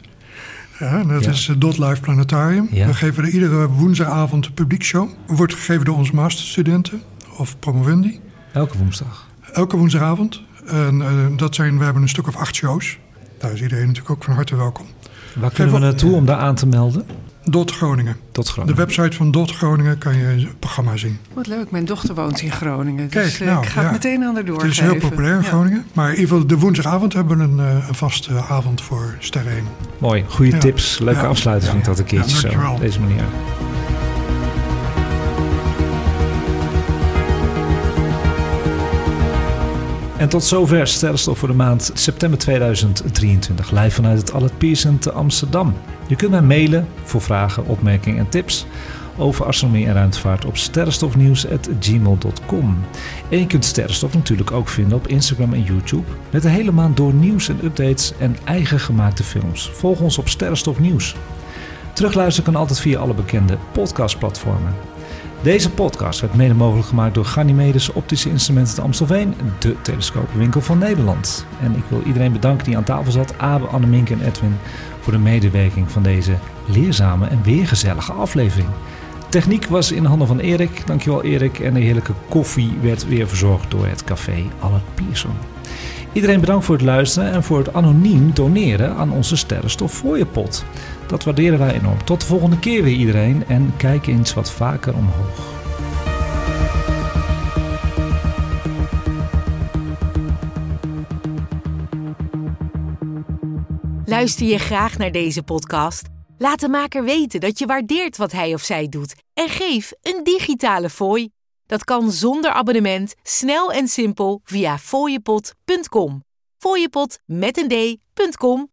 [SPEAKER 4] Ja, dat
[SPEAKER 1] Ja.
[SPEAKER 4] is het Dot Live Planetarium.
[SPEAKER 1] Ja.
[SPEAKER 4] We geven er iedere woensdagavond een publiekshow. Wordt gegeven door onze masterstudenten of promovendi.
[SPEAKER 1] Elke woensdag.
[SPEAKER 4] Elke woensdagavond. En eh, dat zijn, we hebben een stuk of acht shows. Daar is iedereen natuurlijk ook van harte welkom.
[SPEAKER 1] Waar kunnen we naartoe om daar aan te melden?
[SPEAKER 4] Dot Groningen. De
[SPEAKER 1] Groningen.
[SPEAKER 4] website van Dot Groningen kan je het programma zien.
[SPEAKER 2] Wat leuk, mijn dochter woont in Groningen. Dus
[SPEAKER 4] Kijk,
[SPEAKER 2] eh,
[SPEAKER 4] nou,
[SPEAKER 2] ik ga
[SPEAKER 4] ja.
[SPEAKER 2] het meteen aan haar doorgeven.
[SPEAKER 4] Het is heel populair in
[SPEAKER 2] Ja.
[SPEAKER 4] Groningen. Maar in ieder geval de woensdagavond hebben we een, eh, een vaste avond voor sterrenhemel.
[SPEAKER 1] Mooi, goede
[SPEAKER 4] Ja.
[SPEAKER 1] tips. Leuke
[SPEAKER 4] Ja.
[SPEAKER 1] afsluiting vind ik dat een keertje
[SPEAKER 4] Ja,
[SPEAKER 1] zo. Op deze manier. En tot zover Sterrenstof voor de maand september 2023. Live vanuit het Albert Pierson te Amsterdam. Je kunt mij mailen voor vragen, opmerkingen en tips over astronomie en ruimtevaart op sterrenstofnieuws.gmail.com. En je kunt Sterrenstof natuurlijk ook vinden op Instagram en YouTube. Met de hele maand door nieuws en updates en eigen gemaakte films. Volg ons op Sterrenstof Nieuws. Terugluisteren kan altijd via alle bekende podcastplatformen. Deze podcast werd mede mogelijk gemaakt door Ganymedes Optische Instrumenten te Amstelveen, de telescopenwinkel van Nederland. En ik wil iedereen bedanken die aan tafel zat, Abe, Annemink en Edwin, voor de medewerking van deze leerzame en weer gezellige aflevering. Techniek was in handen van Erik, dankjewel Erik. En de heerlijke koffie werd weer verzorgd door het café Albert Pierson. Iedereen bedankt voor het luisteren en voor het anoniem doneren aan onze Sterrenstof Fooiepot. Dat waarderen wij enorm. Tot de volgende keer weer iedereen en kijk eens wat vaker omhoog.
[SPEAKER 9] Luister je graag naar deze podcast? Laat de maker weten dat je waardeert wat hij of zij doet en geef een digitale fooi. Dat kan zonder abonnement, snel en simpel via fooiepot.com. Fooiepot met een d.com